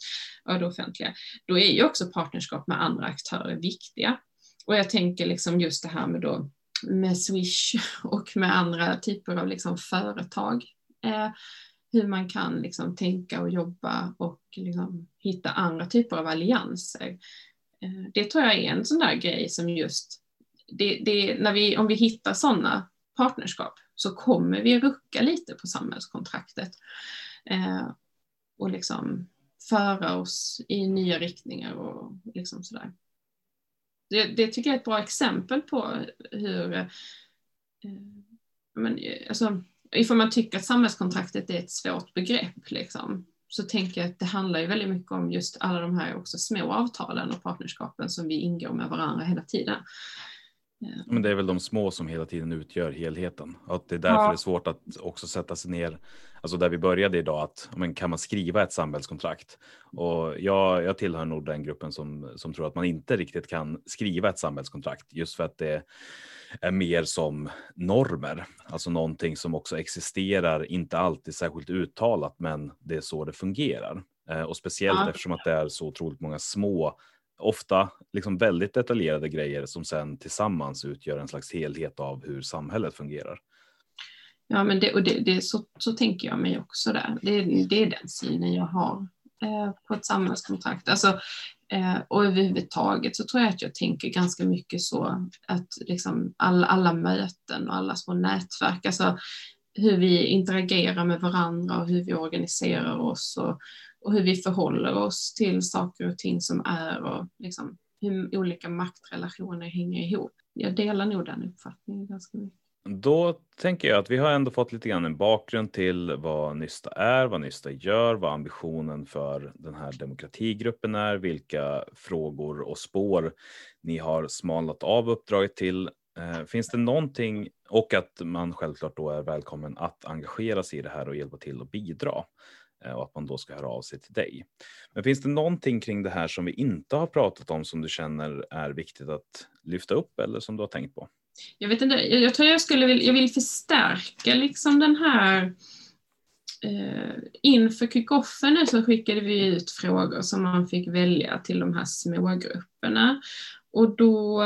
av det offentliga. Då är ju också partnerskap med andra aktörer viktiga. Och jag tänker liksom just det här med då med Swish och med andra typer av liksom företag. Eh, hur man kan liksom tänka och jobba och liksom hitta andra typer av allianser. Eh, det tror jag är en sån där grej som just, det, det, när vi, om vi hittar sådana partnerskap så kommer vi rucka lite på samhällskontraktet eh, och liksom föra oss i nya riktningar och liksom sådär det, det tycker jag är ett bra exempel på hur, eh, men, eh, alltså, ifall man tycker att samhällskontraktet är ett svårt begrepp, liksom, så tänker jag att det handlar ju väldigt mycket om just alla de här också små avtalen och partnerskapen som vi ingår med varandra hela tiden. Men det är väl de små som hela tiden utgör helheten. Att det är därför Ja. det är svårt att också sätta sig ner, alltså där vi började idag, att men, kan man skriva ett samhällskontrakt? Och jag, jag tillhör nog den gruppen som, som tror att man inte riktigt kan skriva ett samhällskontrakt, just för att det är mer som normer, alltså någonting som också existerar, inte alltid särskilt uttalat, men det är så det fungerar. Eh, och speciellt Ja. eftersom att det är så otroligt många små ofta liksom väldigt detaljerade grejer som sen tillsammans utgör en slags helhet av hur samhället fungerar. Ja, men det, och det, det, så, så tänker jag mig också där. Det, det är den synen jag har eh, på ett samhällskontrakt. Alltså, eh, och överhuvudtaget så tror jag att jag tänker ganska mycket så att liksom alla, alla möten och alla små nätverk, alltså hur vi interagerar med varandra och hur vi organiserar oss och, och hur vi förhåller oss till saker och ting som är och liksom hur olika maktrelationer hänger ihop. Jag delar nog den uppfattningen ganska mycket. Då tänker jag att vi har ändå fått lite grann en bakgrund till vad Nysta är, vad Nysta gör, vad ambitionen för den här demokratigruppen är, vilka frågor och spår ni har smalnat av uppdraget till. Eh, finns det någonting, och att man självklart då är välkommen att engagera sig i det här och hjälpa till och bidra eh, och att man då ska höra av sig till dig. Men finns det någonting kring det här som vi inte har pratat om som du känner är viktigt att lyfta upp eller som du har tänkt på? Jag vet inte, jag, jag tror jag skulle vilja, jag vill förstärka liksom den här eh, inför kickoffen nu så skickade vi ut frågor som man fick välja till de här smågrupperna. Och då,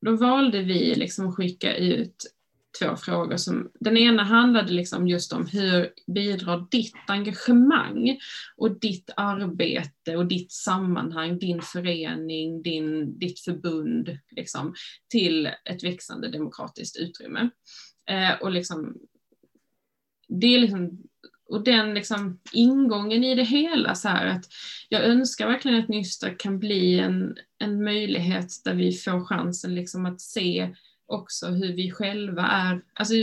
då valde vi liksom att skicka ut två frågor. Som, den ena handlade liksom just om hur bidrar ditt engagemang och ditt arbete och ditt sammanhang, din förening, din, ditt förbund liksom, till ett växande demokratiskt utrymme. Eh, och liksom, det är liksom, och den liksom ingången i det hela så här att jag önskar verkligen att Nysta kan bli en, en möjlighet där vi får chansen liksom att se också hur vi själva är, alltså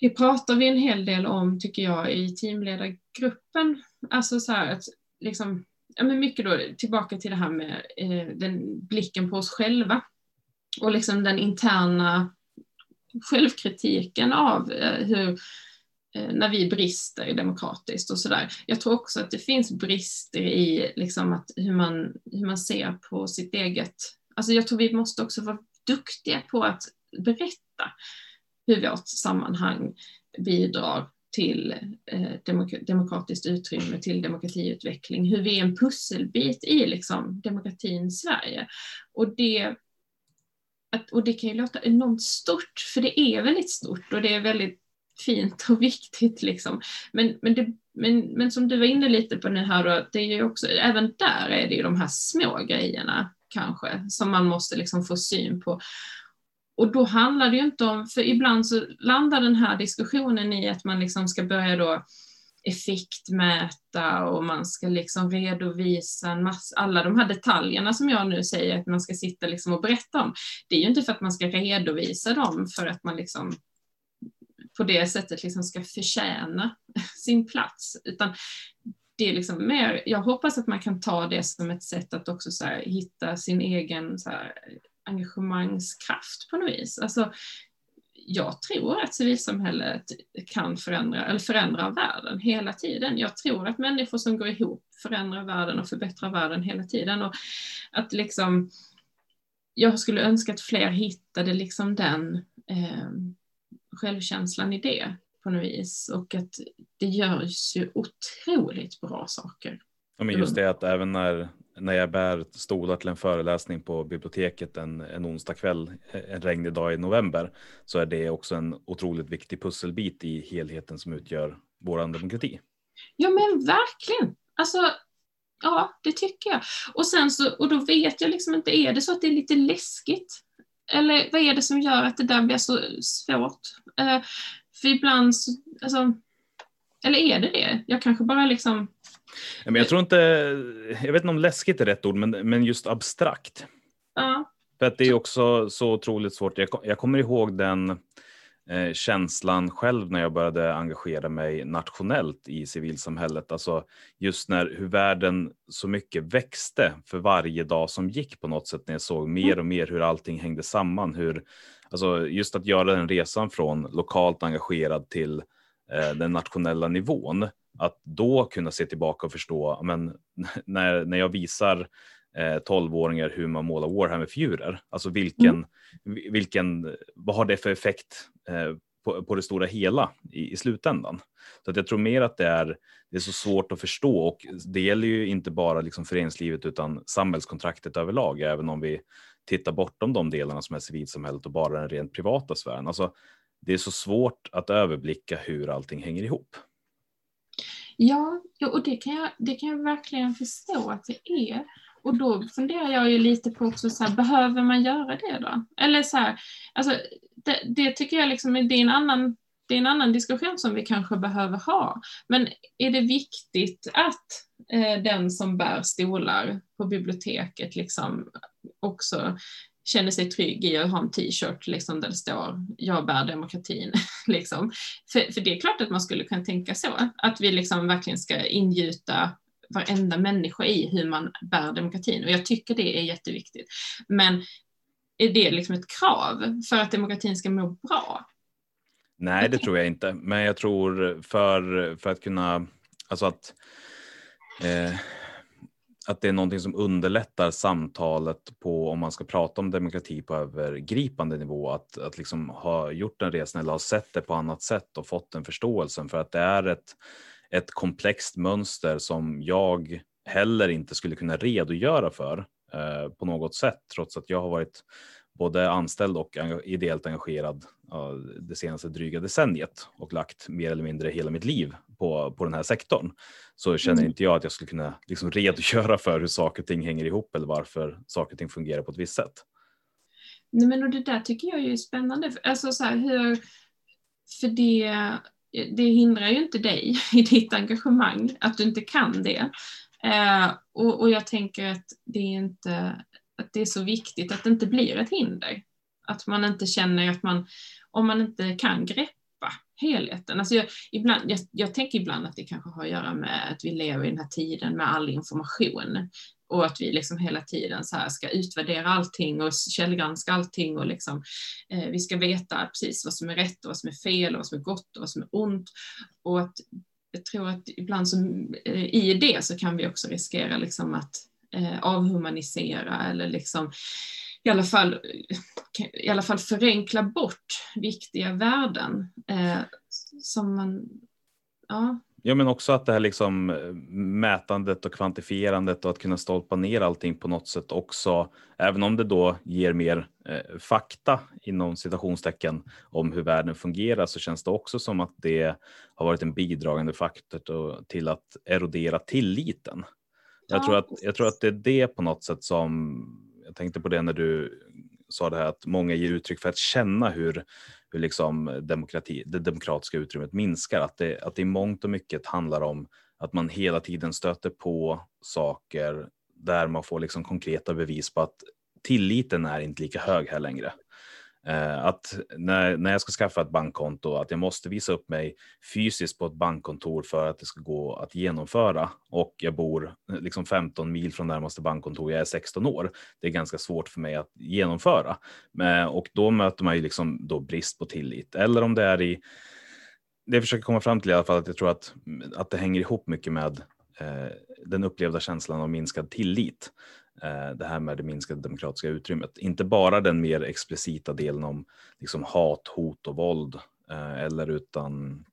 det pratar vi en hel del om tycker jag i teamledargruppen, alltså så här att liksom, ja men mycket då tillbaka till det här med eh, den blicken på oss själva och liksom den interna självkritiken av eh, hur eh, när vi brister demokratiskt och sådär. Jag tror också att det finns brister i liksom att hur, man, hur man ser på sitt eget, alltså jag tror vi måste också vara duktiga på att berätta hur vårt sammanhang bidrar till eh, demok- demokratiskt utrymme, till demokratiutveckling, hur vi är en pusselbit i liksom, demokratin Sverige. Och det, att, och det kan ju låta enormt stort, för det är väldigt stort och det är väldigt fint och viktigt. Liksom. Men, men, det, men, men som du var inne lite på nu här, då, det är ju också, även där är det ju de här små grejerna kanske som man måste liksom få syn på. Och då handlar det ju inte om, för ibland så landar den här diskussionen i att man liksom ska börja då effektmäta och man ska liksom redovisa en massa, alla de här detaljerna som jag nu säger att man ska sitta liksom och berätta om. Det är ju inte för att man ska redovisa dem för att man liksom på det sättet liksom ska förtjäna sin plats, utan det är liksom mer, jag hoppas att man kan ta det som ett sätt att också så här, hitta sin egen så här, engagemangskraft på något vis. Alltså, jag tror att civilsamhället kan förändra, eller förändra världen hela tiden. Jag tror att människor som går ihop förändrar världen och förbättrar världen hela tiden. Och att liksom, jag skulle önska att fler hittade liksom den eh, självkänslan i det på något vis. Och att det görs ju otroligt bra saker. Ja, men just det att även när, när jag bär stolar till en föreläsning på biblioteket en, en onsdag kväll, en regnig dag i november, så är det också en otroligt viktig pusselbit i helheten som utgör vår demokrati. Ja men verkligen. Alltså, ja det tycker jag. Och sen så, och då vet jag liksom inte, är det så att det är lite läskigt? Eller vad är det som gör att det där blir så svårt? För ibland så, alltså, eller är det det? Jag kanske bara liksom Men jag tror inte, jag vet inte om läskigt är rätt ord, men, men just abstrakt. ja. För att det är också så otroligt svårt. Jag, jag kommer ihåg den eh, känslan själv när jag började engagera mig nationellt i civilsamhället. Alltså just när hur världen så mycket växte för varje dag som gick på något sätt när jag såg mer och mer hur allting hängde samman. Hur, alltså just att göra den resan från lokalt engagerad till eh, den nationella nivån. Att då kunna se tillbaka och förstå, men när, när jag visar eh, 12-åringar hur man målar Warhammer-figurer. Alltså vilken, mm. vilken, vad har det för effekt eh, på, på det stora hela i, i slutändan? Så att jag tror mer att det är, det är så svårt att förstå och det gäller ju inte bara liksom föreningslivet utan samhällskontraktet överlag, även om vi titta bortom de delarna som är civilsamhället och bara den rent privata sfären. Alltså, det är så svårt att överblicka hur allting hänger ihop. Ja, och det kan, jag, det kan jag verkligen förstå att det är. Och då funderar jag ju lite på också, så här, behöver man göra det då? Eller så här, alltså, det, det tycker jag liksom är, är en annan det är en annan diskussion som vi kanske behöver ha. Men är det viktigt att eh, den som bär stolar på biblioteket liksom också känner sig trygg i att ha en t-shirt liksom, där det står jag bär demokratin. liksom. för, för det är klart att man skulle kunna tänka så, att vi liksom verkligen ska ingjuta varenda människa i hur man bär demokratin och jag tycker det är jätteviktigt. Men är det liksom ett krav för att demokratin ska må bra? Nej, det tror jag inte, men jag tror för, för att kunna, alltså att eh, att det är någonting som underlättar samtalet på om man ska prata om demokrati på övergripande nivå. Att, att liksom ha gjort den resan eller ha sett det på annat sätt och fått den förståelsen för att det är ett, ett komplext mönster som jag heller inte skulle kunna redogöra för eh, på något sätt trots att jag har varit både anställd och ideellt engagerad det senaste dryga decenniet och lagt mer eller mindre hela mitt liv på, på den här sektorn så känner mm. inte jag att jag skulle kunna liksom redogöra för hur saker och ting hänger ihop eller varför saker och ting fungerar på ett visst sätt. Nej, men och det där tycker jag är spännande. Alltså så här, hur, för det, det hindrar ju inte dig i ditt engagemang att du inte kan det. Eh, och, och jag tänker att det är inte att det är så viktigt att det inte blir ett hinder. Att man inte känner att man, om man inte kan greppa helheten. Alltså jag, ibland, jag, jag tänker ibland att det kanske har att göra med att vi lever i den här tiden med all information och att vi liksom hela tiden så här ska utvärdera allting och källgranska allting och liksom, eh, vi ska veta precis vad som är rätt och vad som är fel och vad som är gott och vad som är ont. Och att jag tror att ibland som, eh, i det så kan vi också riskera liksom att eh, avhumanisera eller liksom i alla fall, i alla fall förenkla bort viktiga värden eh, som man, ja. Ja, men också att det här liksom eh, mätandet och kvantifierandet och att kunna stolpa ner allting på något sätt också, även om det då ger mer eh, fakta inom citationstecken om hur världen fungerar så känns det också som att det har varit en bidragande faktor till att erodera tilliten. Jag, tror att, jag tror att det är det på något sätt som, jag tänkte på det när du sa det här att många ger uttryck för att känna hur, hur liksom demokrati, det demokratiska utrymmet minskar. Att det, att det i mångt och mycket handlar om att man hela tiden stöter på saker där man får liksom konkreta bevis på att tilliten är inte lika hög här längre. Eh, att när, när jag ska skaffa ett bankkonto, att jag måste visa upp mig fysiskt på ett bankkontor för att det ska gå att genomföra. Och jag bor eh, liksom 15 mil från närmaste bankkontor, jag är 16 år. Det är ganska svårt för mig att genomföra. Eh, och då möter man ju liksom då brist på tillit. Eller om det är i, det jag försöker komma fram till i alla fall, att jag tror att, att det hänger ihop mycket med eh, den upplevda känslan av minskad tillit. Eh, det här med det minskade demokratiska utrymmet. Inte bara den mer explicita delen om liksom hat, hot och våld, eh, eller utan,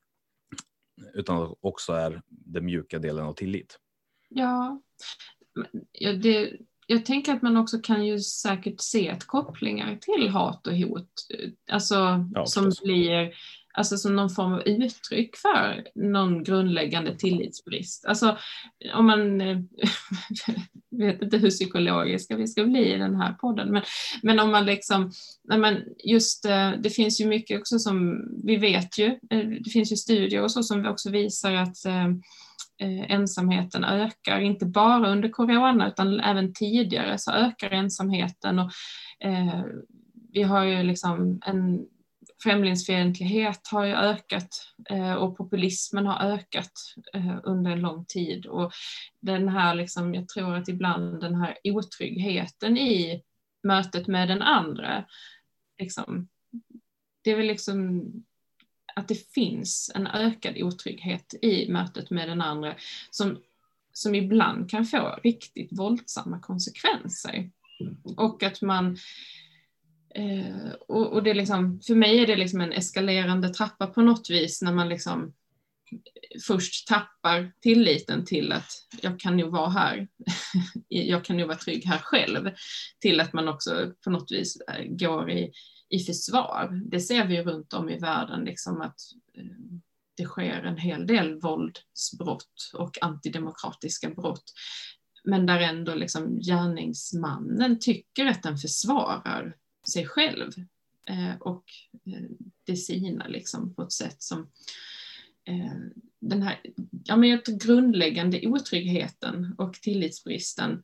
utan också är den mjuka delen av tillit. Ja, det, jag tänker att man också kan ju säkert se ett kopplingar till hat och hot, alltså ja, som blir alltså som någon form av uttryck för någon grundläggande tillitsbrist. Alltså om man vet inte hur psykologiska vi ska bli i den här podden, men, men om man liksom, man just, eh, det finns ju mycket också som vi vet ju, eh, det finns ju studier och så som också visar att eh, eh, ensamheten ökar, inte bara under corona utan även tidigare så ökar ensamheten och eh, vi har ju liksom en främlingsfientlighet har ju ökat eh, och populismen har ökat eh, under en lång tid och den här liksom, jag tror att ibland den här otryggheten i mötet med den andra, liksom, det är väl liksom att det finns en ökad otrygghet i mötet med den andra som, som ibland kan få riktigt våldsamma konsekvenser. Och att man eh, och, och, det är liksom, för mig är det liksom en eskalerande trappa på något vis när man liksom först tappar tilliten till att jag kan nog vara här, jag kan nog vara trygg här själv, till att man också på något vis eh, går i, i försvar. Det ser vi runt om i världen, liksom att eh, det sker en hel del våldsbrott och antidemokratiska brott, men där ändå liksom gärningsmannen tycker att den försvarar sig själv eh, och det sina liksom på ett sätt som Eh, den här ja, men grundläggande otryggheten och tillitsbristen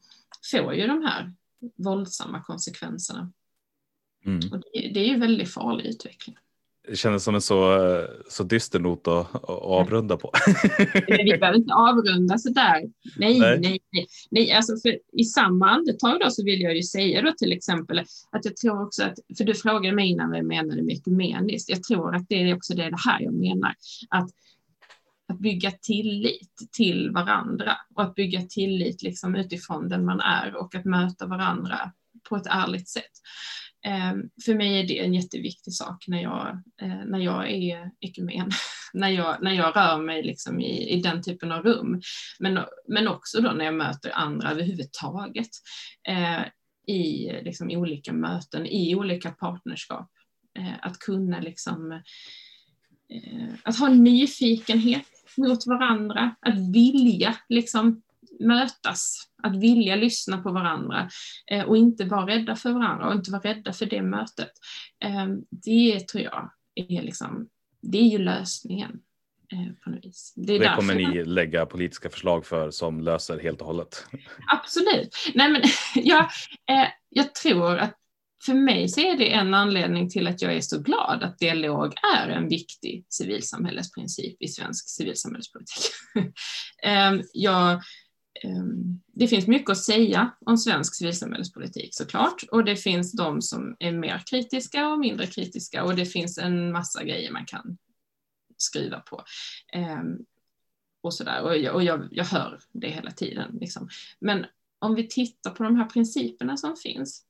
får ju de här våldsamma konsekvenserna. Mm. Och det, det, är ju väldigt farlig utveckling. Det kändes som en så, så dyster not att, att avrunda på. vi behöver inte avrunda så där. Nej, nej, nej. nej. nej alltså I samma andetag då så vill jag ju säga då till exempel att jag tror också att, för du frågade mig innan vad jag menade med ekumeniskt, jag tror att det är också det, det här jag menar, att att bygga tillit till varandra och att bygga tillit liksom utifrån den man är och att möta varandra på ett ärligt sätt. Ehm, för mig är det en jätteviktig sak när jag, eh, när jag är ekumen, när jag, när jag rör mig liksom i, i den typen av rum. Men, men också då när jag möter andra överhuvudtaget eh, i liksom olika möten, i olika partnerskap. Eh, att kunna liksom eh, att ha nyfikenhet mot varandra, att vilja liksom mötas, att vilja lyssna på varandra eh, och inte vara rädda för varandra och inte vara rädda för det mötet. Eh, det tror jag är, liksom, det är ju lösningen. Eh, på något vis. Det, det kommer ni lägga politiska förslag för som löser helt och hållet? Absolut. Nej, men, ja, eh, jag tror att för mig så är det en anledning till att jag är så glad att dialog är en viktig civilsamhällesprincip i svensk civilsamhällespolitik. Ehm, jag, Ehm, det finns mycket att säga om svensk civilsamhällespolitik såklart och det finns de som är mer kritiska och mindre kritiska och det finns en massa grejer man kan skriva på. Ehm, och sådär. Och, jag, och jag, jag hör det hela tiden. Liksom. Men om vi tittar på de här principerna som finns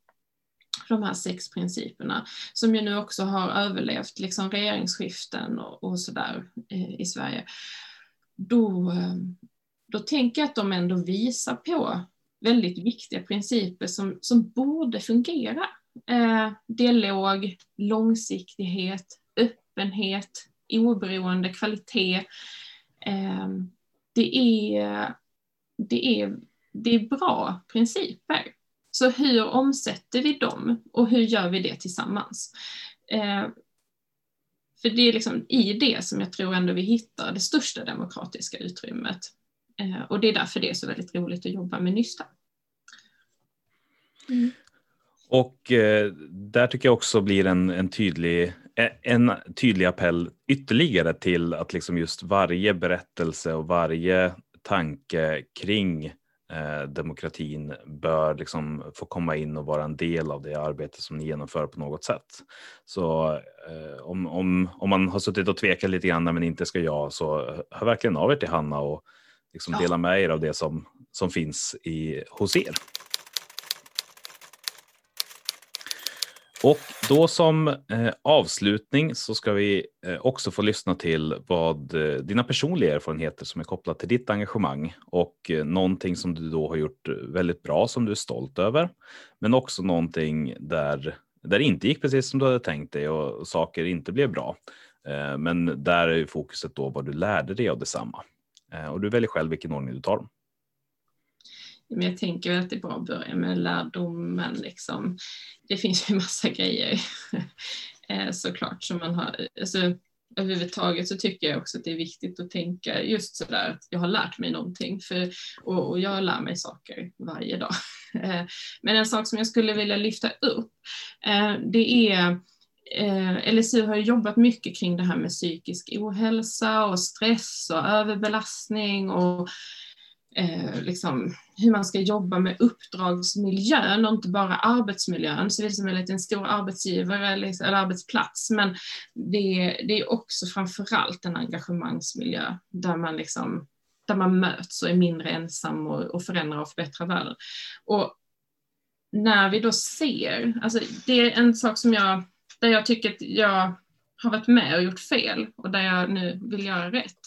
de här sex principerna som ju nu också har överlevt liksom regeringsskiften och, och sådär eh, i Sverige. Då, ehm, då tänker jag att de ändå visar på väldigt viktiga principer som, som borde fungera. Eh, dialog, långsiktighet, öppenhet, oberoende, kvalitet. Eh, det, är, det, är, det är bra principer. Så hur omsätter vi dem och hur gör vi det tillsammans? Eh, för det är liksom i det som jag tror ändå vi hittar det största demokratiska utrymmet. Eh, och det är därför det är så väldigt roligt att jobba med Nysta. Mm. Och eh, där tycker jag också blir en, en, tydlig, en tydlig appell ytterligare till att liksom just varje berättelse och varje tanke kring eh, demokratin bör liksom få komma in och vara en del av det arbete som ni genomför på något sätt. Så eh, om, om, om man har suttit och tvekat lite grann men inte ska jag så hör verkligen av er till Hanna och liksom dela med er av det som, som finns i, hos er. Och då som eh, avslutning så ska vi eh, också få lyssna till vad eh, dina personliga erfarenheter som är kopplat till ditt engagemang och eh, någonting som du då har gjort väldigt bra som du är stolt över. Men också någonting där, där det inte gick precis som du hade tänkt dig och saker inte blev bra. Eh, men där är fokuset då vad du lärde dig av detsamma. Eh, och du väljer själv vilken ordning du tar dem. Men jag tänker att det är bra att börja med lärdomen. Liksom. Det finns ju massa grejer eh, såklart som man har. Alltså, överhuvudtaget så tycker jag också att det är viktigt att tänka just sådär att jag har lärt mig någonting för, och, och jag lär mig saker varje dag. Eh, men en sak som jag skulle vilja lyfta upp det är eh, LSU har jobbat mycket kring det här med psykisk ohälsa och stress och överbelastning och eh, liksom, hur man ska jobba med uppdragsmiljön och inte bara arbetsmiljön. Civilsamhället är en stor arbetsgivare eller, eller arbetsplats, men det, det är också framförallt en engagemangsmiljö där man liksom där man möts och är mindre ensam och, och förändrar och förbättrar världen. Och när vi då ser, alltså det är en sak som jag, där jag tycker att jag har varit med och gjort fel och där jag nu vill göra rätt,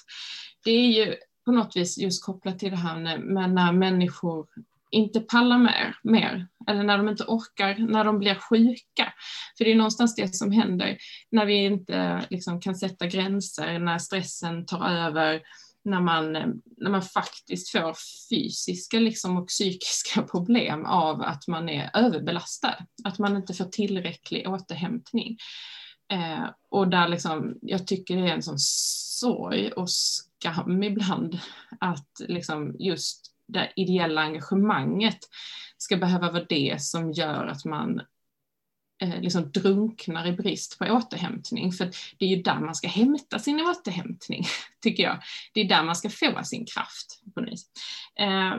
det är ju på något vis just kopplat till det här med när människor inte pallar mer, mer, eller när de inte orkar, när de blir sjuka. För det är någonstans det som händer när vi inte liksom, kan sätta gränser, när stressen tar över, när man, eh, när man faktiskt får fysiska liksom, och psykiska problem av att man är överbelastad, att man inte får tillräcklig återhämtning. Eh, och där liksom, jag tycker det är en sån sorg och skam ibland att liksom just det ideella engagemanget ska behöva vara det som gör att man Eh, liksom drunknar i brist på återhämtning. För det är ju där man ska hämta sin återhämtning, tycker jag. Det är där man ska få sin kraft. På eh,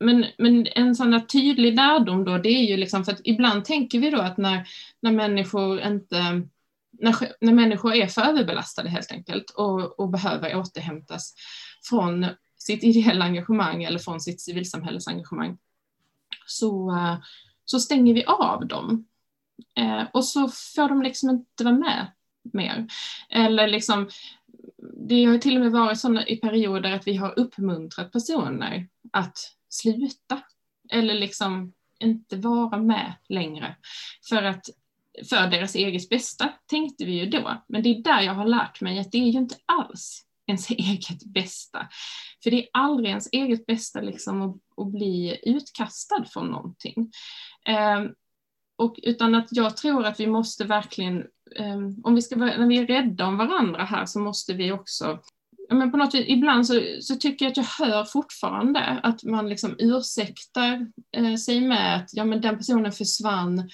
men, men en sån tydlig lärdom då, det är ju liksom för att ibland tänker vi då att när, när människor inte när, när människor är för överbelastade helt enkelt och, och behöver återhämtas från sitt ideella engagemang eller från sitt civilsamhällesengagemang så, eh, så stänger vi av dem. Eh, och så får de liksom inte vara med mer. Eller liksom, det har till och med varit sådana i perioder att vi har uppmuntrat personer att sluta eller liksom inte vara med längre. För att för deras eget bästa, tänkte vi ju då. Men det är där jag har lärt mig att det är ju inte alls ens eget bästa. För det är aldrig ens eget bästa liksom att, att bli utkastad från någonting. Um, och, utan att jag tror att vi måste verkligen, um, om vi ska vara, när vi är rädda om varandra här så måste vi också men på något vis, ibland så, så, tycker jag att jag hör fortfarande att man liksom ursäktar eh, sig med att ja, men den personen försvann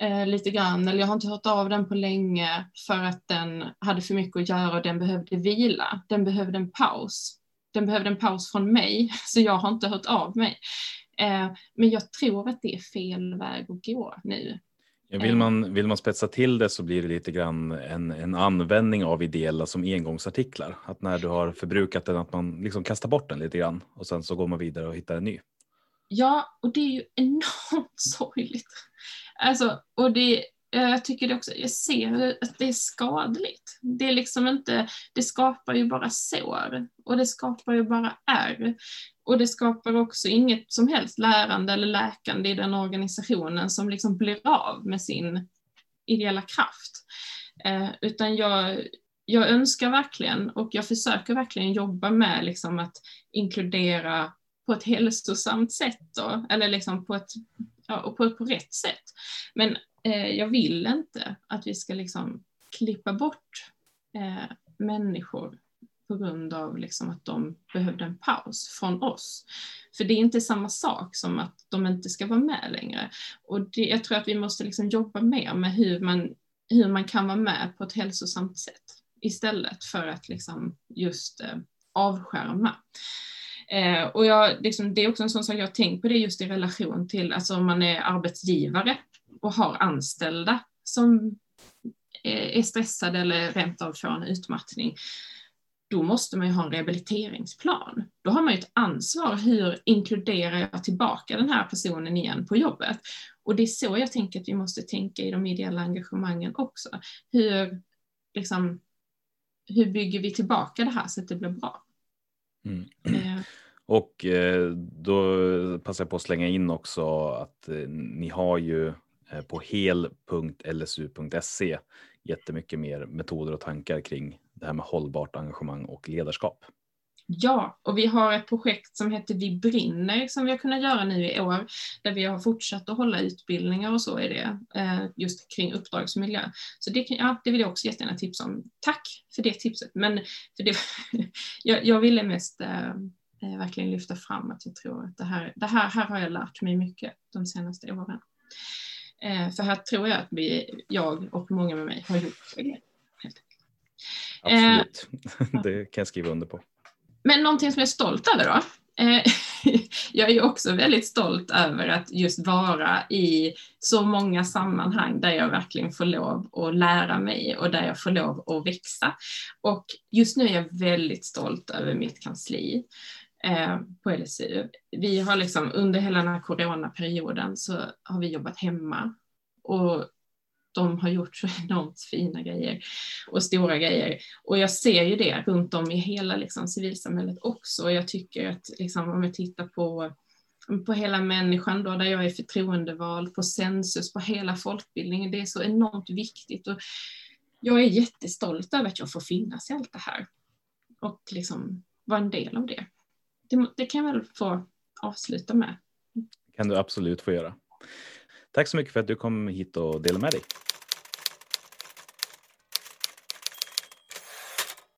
eh, lite grann, eller jag har inte hört av den på länge för att den hade för mycket att göra och den behövde vila. Den behövde en paus. Den behövde en paus från mig, så jag har inte hört av mig. Eh, men jag tror att det är fel väg att gå nu. Vill, man, vill man spetsa till det så blir det lite grann en, en användning av ideella som engångsartiklar. Att när du har förbrukat den att man liksom kastar bort den lite grann och sen så går man vidare och hittar en ny. Ja, och det är ju enormt sorgligt. Alltså, och det, Eh, jag tycker det också, jag ser att det är skadligt. Det är liksom inte, det skapar ju bara sår och det skapar ju bara ärr. Och det skapar också inget som helst lärande eller läkande i den organisationen som liksom blir av med sin ideella kraft. Eh, utan jag, jag önskar verkligen och jag försöker verkligen jobba med liksom att inkludera på ett hälsosamt sätt då, eller liksom på ett, ja, på, på rätt sätt. Men eh, jag vill inte att vi ska liksom klippa bort eh, människor på grund av liksom att de behövde en paus från oss. För det är inte samma sak som att de inte ska vara med längre. Och det, jag tror att vi måste liksom jobba mer med hur man, hur man kan vara med på ett hälsosamt sätt istället för att liksom just eh, avskärma. Eh, och jag, liksom, det är också en sån sak jag har tänkt på det just i relation till, alltså om man är arbetsgivare och har anställda som är stressade eller rent av får en utmattning, då måste man ju ha en rehabiliteringsplan. Då har man ju ett ansvar, hur inkluderar jag tillbaka den här personen igen på jobbet? Och det är så jag tänker att vi måste tänka i de ideella engagemangen också. Hur, liksom, hur bygger vi tillbaka det här så att det blir bra? Mm. Eh. Och eh, då passar jag på att slänga in också att eh, ni har ju Eh, på hel.lsu.se jättemycket mer metoder och tankar kring det här med hållbart engagemang och ledarskap. Ja, och vi har ett projekt som heter Vi brinner som vi har kunnat göra nu i år, där vi har fortsatt att hålla utbildningar och så är det, eh, just kring uppdragsmiljö. Så det, kan, ja, det vill jag också jättegärna tipsa om. Tack för det tipset, men för det, jag, jag ville mest äh, verkligen lyfta fram att jag tror att det här, det här, här har jag lärt mig mycket de senaste åren. Eh, för här tror jag att vi, jag och många med mig har gjort det. Absolut, det kan jag skriva under på. Men någonting som jag är stolt över då. Eh, jag är ju också väldigt stolt över att just vara i så många sammanhang där jag verkligen får lov att lära mig och där jag får lov att växa. Och just nu är jag väldigt stolt över mitt kansli eh, på LSU. Vi har liksom under hela den här coronaperioden så har vi jobbat hemma och de har gjort så enormt fina grejer och stora grejer. Och jag ser ju det runt om i hela liksom, civilsamhället också. Och jag tycker att liksom, om jag tittar på, på hela människan då, där jag är förtroendevald, på Sensus, på hela folkbildningen, det är så enormt viktigt. Och jag är jättestolt över att jag får finnas i allt det här och liksom vara en del av det. Det, det kan jag väl få avsluta med. kan du absolut få göra. Tack så mycket för att du kom hit och delade med dig.